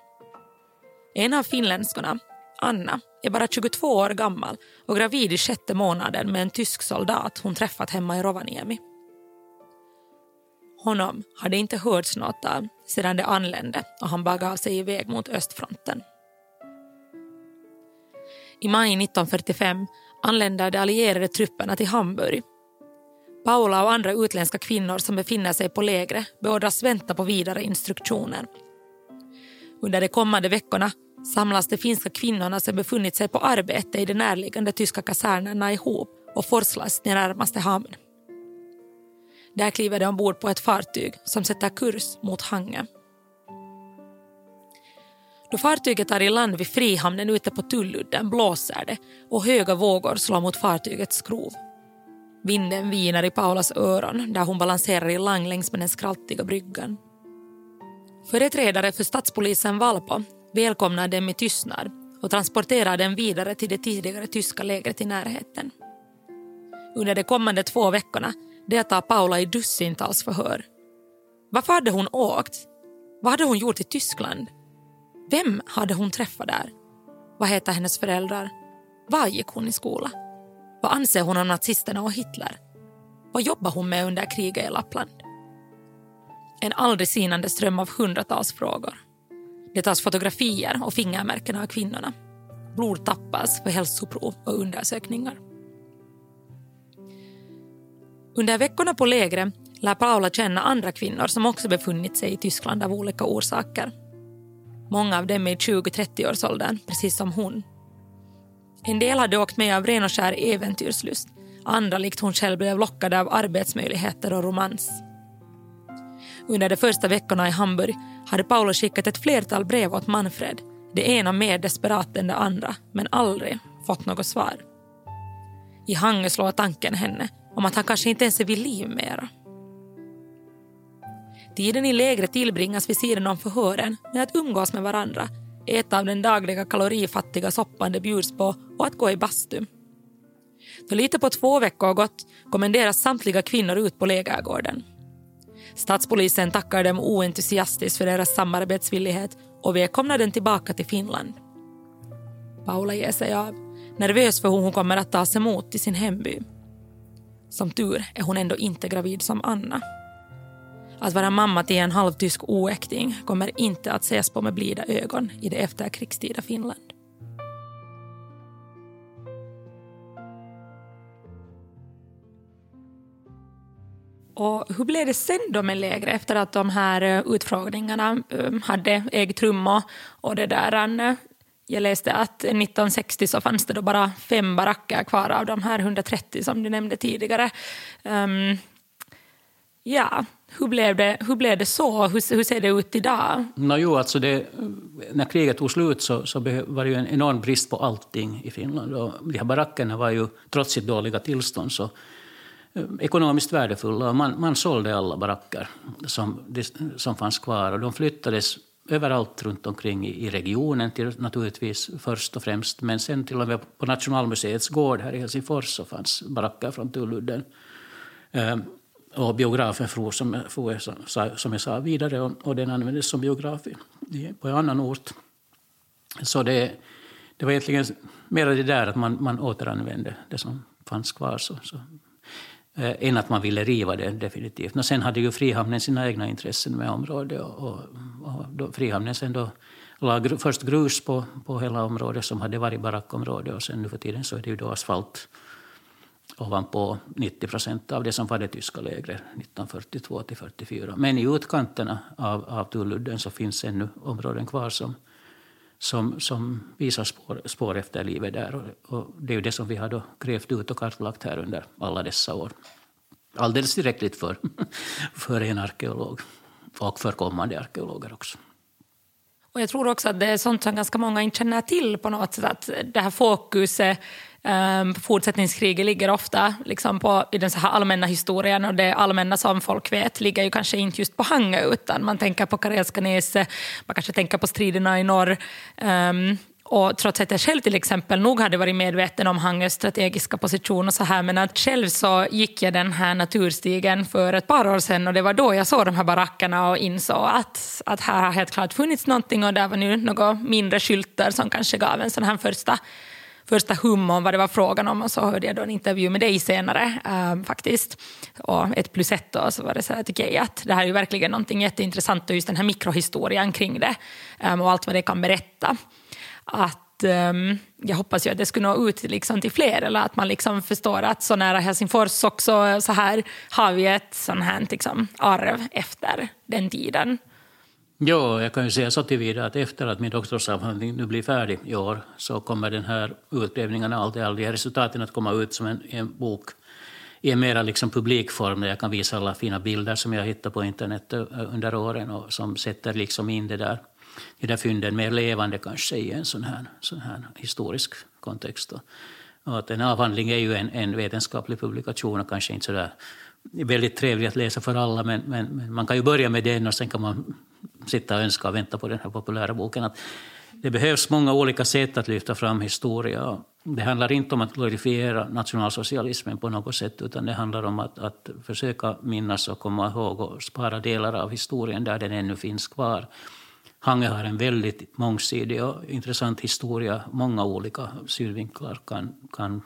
En av finländskorna, Anna, är bara 22 år gammal och gravid i sjätte månaden med en tysk soldat hon träffat hemma i Rovaniemi. Honom hade inte hörts något av sedan de anlände och han bagav sig iväg mot östfronten. I maj 1945 anländer de allierade trupperna till Hamburg. Paula och andra utländska kvinnor som befinner sig på lägre beordras vänta på vidare instruktioner. Under de kommande veckorna samlas de finska kvinnorna som befunnit sig på arbete i de närliggande tyska kasernerna ihop och forslas till närmaste hamn. Där kliver de ombord på ett fartyg som sätter kurs mot Hangö. Då fartyget är i land vid Frihamnen ute på Tulludden blåser det och höga vågor slår mot fartygets skrov. Vinden viner i Paulas öron där hon balanserar i lang längs med den skraltiga bryggan. Företrädare för stadspolisen Valpo välkomnar dem i tystnad och transporterar dem vidare till det tidigare tyska lägret i närheten. Under de kommande två veckorna deltar Paula i dussintals förhör. Varför hade hon åkt? Vad hade hon gjort i Tyskland? Vem hade hon träffat där? Vad heter hennes föräldrar? Var gick hon i skola? Vad anser hon om nazisterna och Hitler? Vad jobbar hon med under kriget i Lappland? En aldrig sinande ström av hundratals frågor. Det tas fotografier och fingermärken av kvinnorna. Blod tappas för hälsoprov och undersökningar. Under veckorna på lägret lär Paula känna andra kvinnor som också befunnit sig i Tyskland av olika orsaker. Många av dem är i 20-30-årsåldern, precis som hon. En del hade åkt med av ren och skär äventyrslust. Andra, likt hon själv, blev lockade av arbetsmöjligheter och romans. Under de första veckorna i Hamburg hade Paolo skickat ett flertal brev åt Manfred. Det ena mer desperat än det andra, men aldrig fått något svar. I Hangö slår tanken henne om att han kanske inte ens är vid liv mera. Tiden i lägret tillbringas vid sidan om förhören med att umgås med varandra, äta av den dagliga kalorifattiga soppan det bjuds på och att gå i bastu. För lite på två veckor gått kommenderas samtliga kvinnor ut på lägergården. Statspolisen tackar dem oentusiastiskt för deras samarbetsvillighet och välkomnar den tillbaka till Finland. Paula ger sig av, nervös för hur hon kommer att tas emot i sin hemby. Som tur är hon ändå inte gravid som Anna. Att vara mamma till en halvtysk oäkting kommer inte att ses på med blida ögon i det efterkrigstida Finland. Och hur blev det sen då med lägret efter att de här eh, utfrågningarna eh, hade ägt rum och, det där jag läste att 1960 så fanns det då bara fem baracker kvar av de här 130 som du nämnde tidigare. Um, ja, hur blev det, hur blev det så? Hur, hur ser det ut idag? No, jo, alltså det, när kriget tog slut så, så var det ju en enorm brist på allting i Finland. Och de här barackerna var ju, trots sitt dåliga tillstånd, så ekonomiskt värdefulla. Man, man sålde alla baracker som, som fanns kvar och de flyttades överallt runt omkring i, regionen till, naturligtvis först och främst. Men sen till och med på Nationalmuseets gård här i Helsingfors så fanns baracker från Tulludden. Ehm, och biografen for, som, for, som jag sa vidare och, och den användes som biograf på en annan ort. Så det, det var egentligen mer det där att man, man återanvände det som fanns kvar. Så, så eh, än att man ville riva det definitivt. Och sen hade ju Frihamnen sina egna intressen med området. Och, och, och då, Frihamnen sen då la gr först grus på, på hela området som hade varit barackområde och sen nu för tiden så är det ju då asfalt ovanpå 90 procent av det som var det tyska lägret 1942 till 44. Men i utkanterna av, av Tulludden så finns ännu områden kvar som, som, som visar spår, spår efter livet där. Och, och, det är ju det som vi har då grävt ut och kartlagt här under alla dessa år. Alldeles tillräckligt för, för en arkeolog och för kommande arkeologer också. Och jag tror också att det är sånt som ganska många inte känner till på något sätt. Att det här fokuset um, fortsättningskriget ligger ofta liksom på, i den så här allmänna historien och det allmänna som folk vet ligger ju kanske inte just på Hangö utan man tänker på Karelska näset, man kanske tänker på striderna i norr. Um, och trots att jag själv till exempel nog hade varit medveten om Hangös strategiska position och så här, men att själv så gick jag den här naturstigen för ett par år sedan och det var då jag såg de här barackerna och insåg att, att här har helt klart funnits någonting och där var nu några mindre skyltar som kanske gav en sån här första första hum om vad det var frågan om och så hörde jag då en intervju med dig senare äh, faktiskt. Och ett plus ett då så var det så här, tycker jag att det här är ju verkligen någonting jätteintressant och just den här mikrohistorien kring det ähm, och allt vad det kan berätta. Att ehm, jag hoppas ju att det skulle nå ut liksom till fler eller att man liksom förstår att så nära Helsingfors också så här har vi ett sånt här liksom, arv efter den tiden. Ja, jag kan ju säga så tillvida att efter att min doktorsavhandling nu blir färdig i år så kommer den här utgrävningarna, allt all de resultaten att komma ut som en, en bok i en mera liksom publikform där jag kan visa alla fina bilder som jag hittat på internet under åren och som sätter liksom in det där, de där fynden mer levande kanske i en sån här, sån här historisk kontext. Och att en avhandling är ju en, en vetenskaplig publikation och kanske inte så där väldigt trevlig att läsa för alla men, men, men, man kan ju börja med den och sen kan man sitta och önska och vänta på den här populära boken. Att det behövs många olika sätt att lyfta fram historia. Det handlar inte om att glorifiera nationalsocialismen på något sätt utan det handlar om att, att försöka minnas och komma ihåg och spara delar av historien där den ännu finns kvar. Hange har en väldigt mångsidig och intressant historia. Många olika synvinklar kan, kan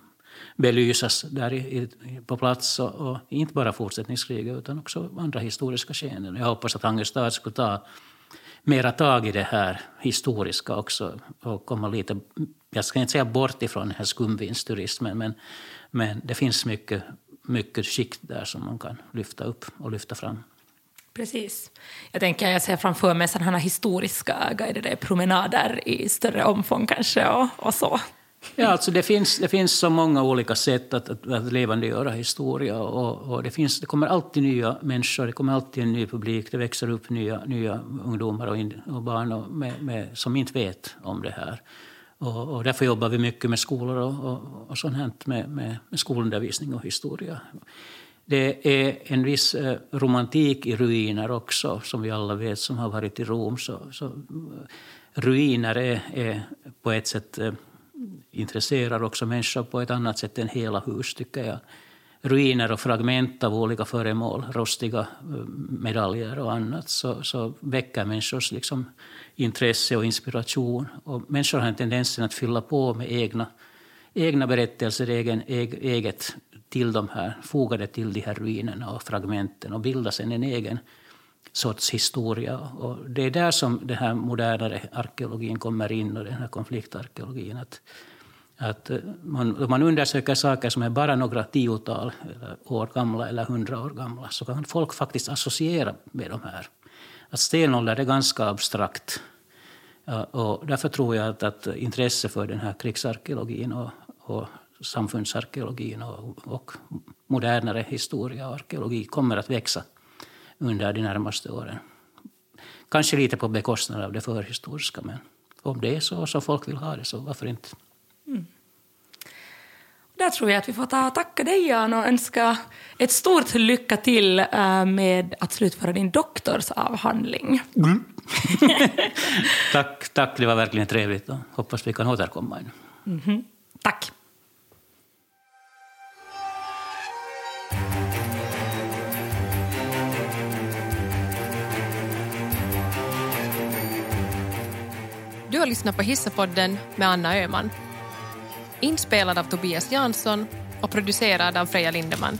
belysas där i, på plats. Och, och, inte bara fortsättningskriget utan också andra historiska skeenden. Jag hoppas att Angerstad skulle ta mera tag i det här historiska också och komma lite, jag ska inte säga bort ifrån den här skumvinsturismen men, men det finns mycket, mycket skikt där som man kan lyfta upp och lyfta fram. Precis. Jag tänker jag ser framför mig sådana historiska guidade promenader i större omfång kanske och, och så. Ja, alltså det, finns, det finns så många olika sätt att, att, att levandegöra historia. Och, och det, finns, det kommer alltid nya människor, det kommer alltid en ny publik. Det växer upp nya, nya ungdomar och, in, och barn och med, med, som inte vet om det här. Och, och därför jobbar vi mycket med skolor och, och, och sånt här med, med, med skolundervisning och historia Det är en viss eh, romantik i ruiner också, som vi alla vet som har varit i Rom. Så, så eh, ruiner är, är, på ett sätt eh, intresserar också människor på ett annat sätt än hela hus, tycker jag. Ruiner och fragment av olika föremål, rostiga eh, medaljer och annat, så, så väcker människors liksom intresse och inspiration. Och människor har en tendens att fylla på med egna, egna berättelser, egen, eget till de här, fogade till de här ruinerna och fragmenten och bilda sen en egen sorts historia. Och det är där som den här modernare arkeologin kommer in och den här konfliktarkeologin. Att, att eh, man, om man undersöker saker som är bara några tiotal år gamla eller hundra år gamla så kan folk faktiskt associera med de här. Att stenålder är ganska abstrakt. Och därför tror jag att, att intresse för den här krigsarkeologin och, och samfundsarkeologin och, och modernare historia och arkeologi kommer att växa under de närmaste åren. Kanske lite på bekostnad av det förhistoriska, men om det är så som folk vill ha det, så varför inte? Mm. Där tror jag att vi får ta och tacka dig, Jan, och önska ett stort lycka till eh, med att slutföra din doktorsavhandling. Mm. tack, tack, det var verkligen trevligt och hoppas vi kan återkomma. Mm -hmm. Tack. Du har lyssnat på Hissapodden med Anna Öhman. Inspelad av Tobias Jansson och producerad av Freja Lindeman.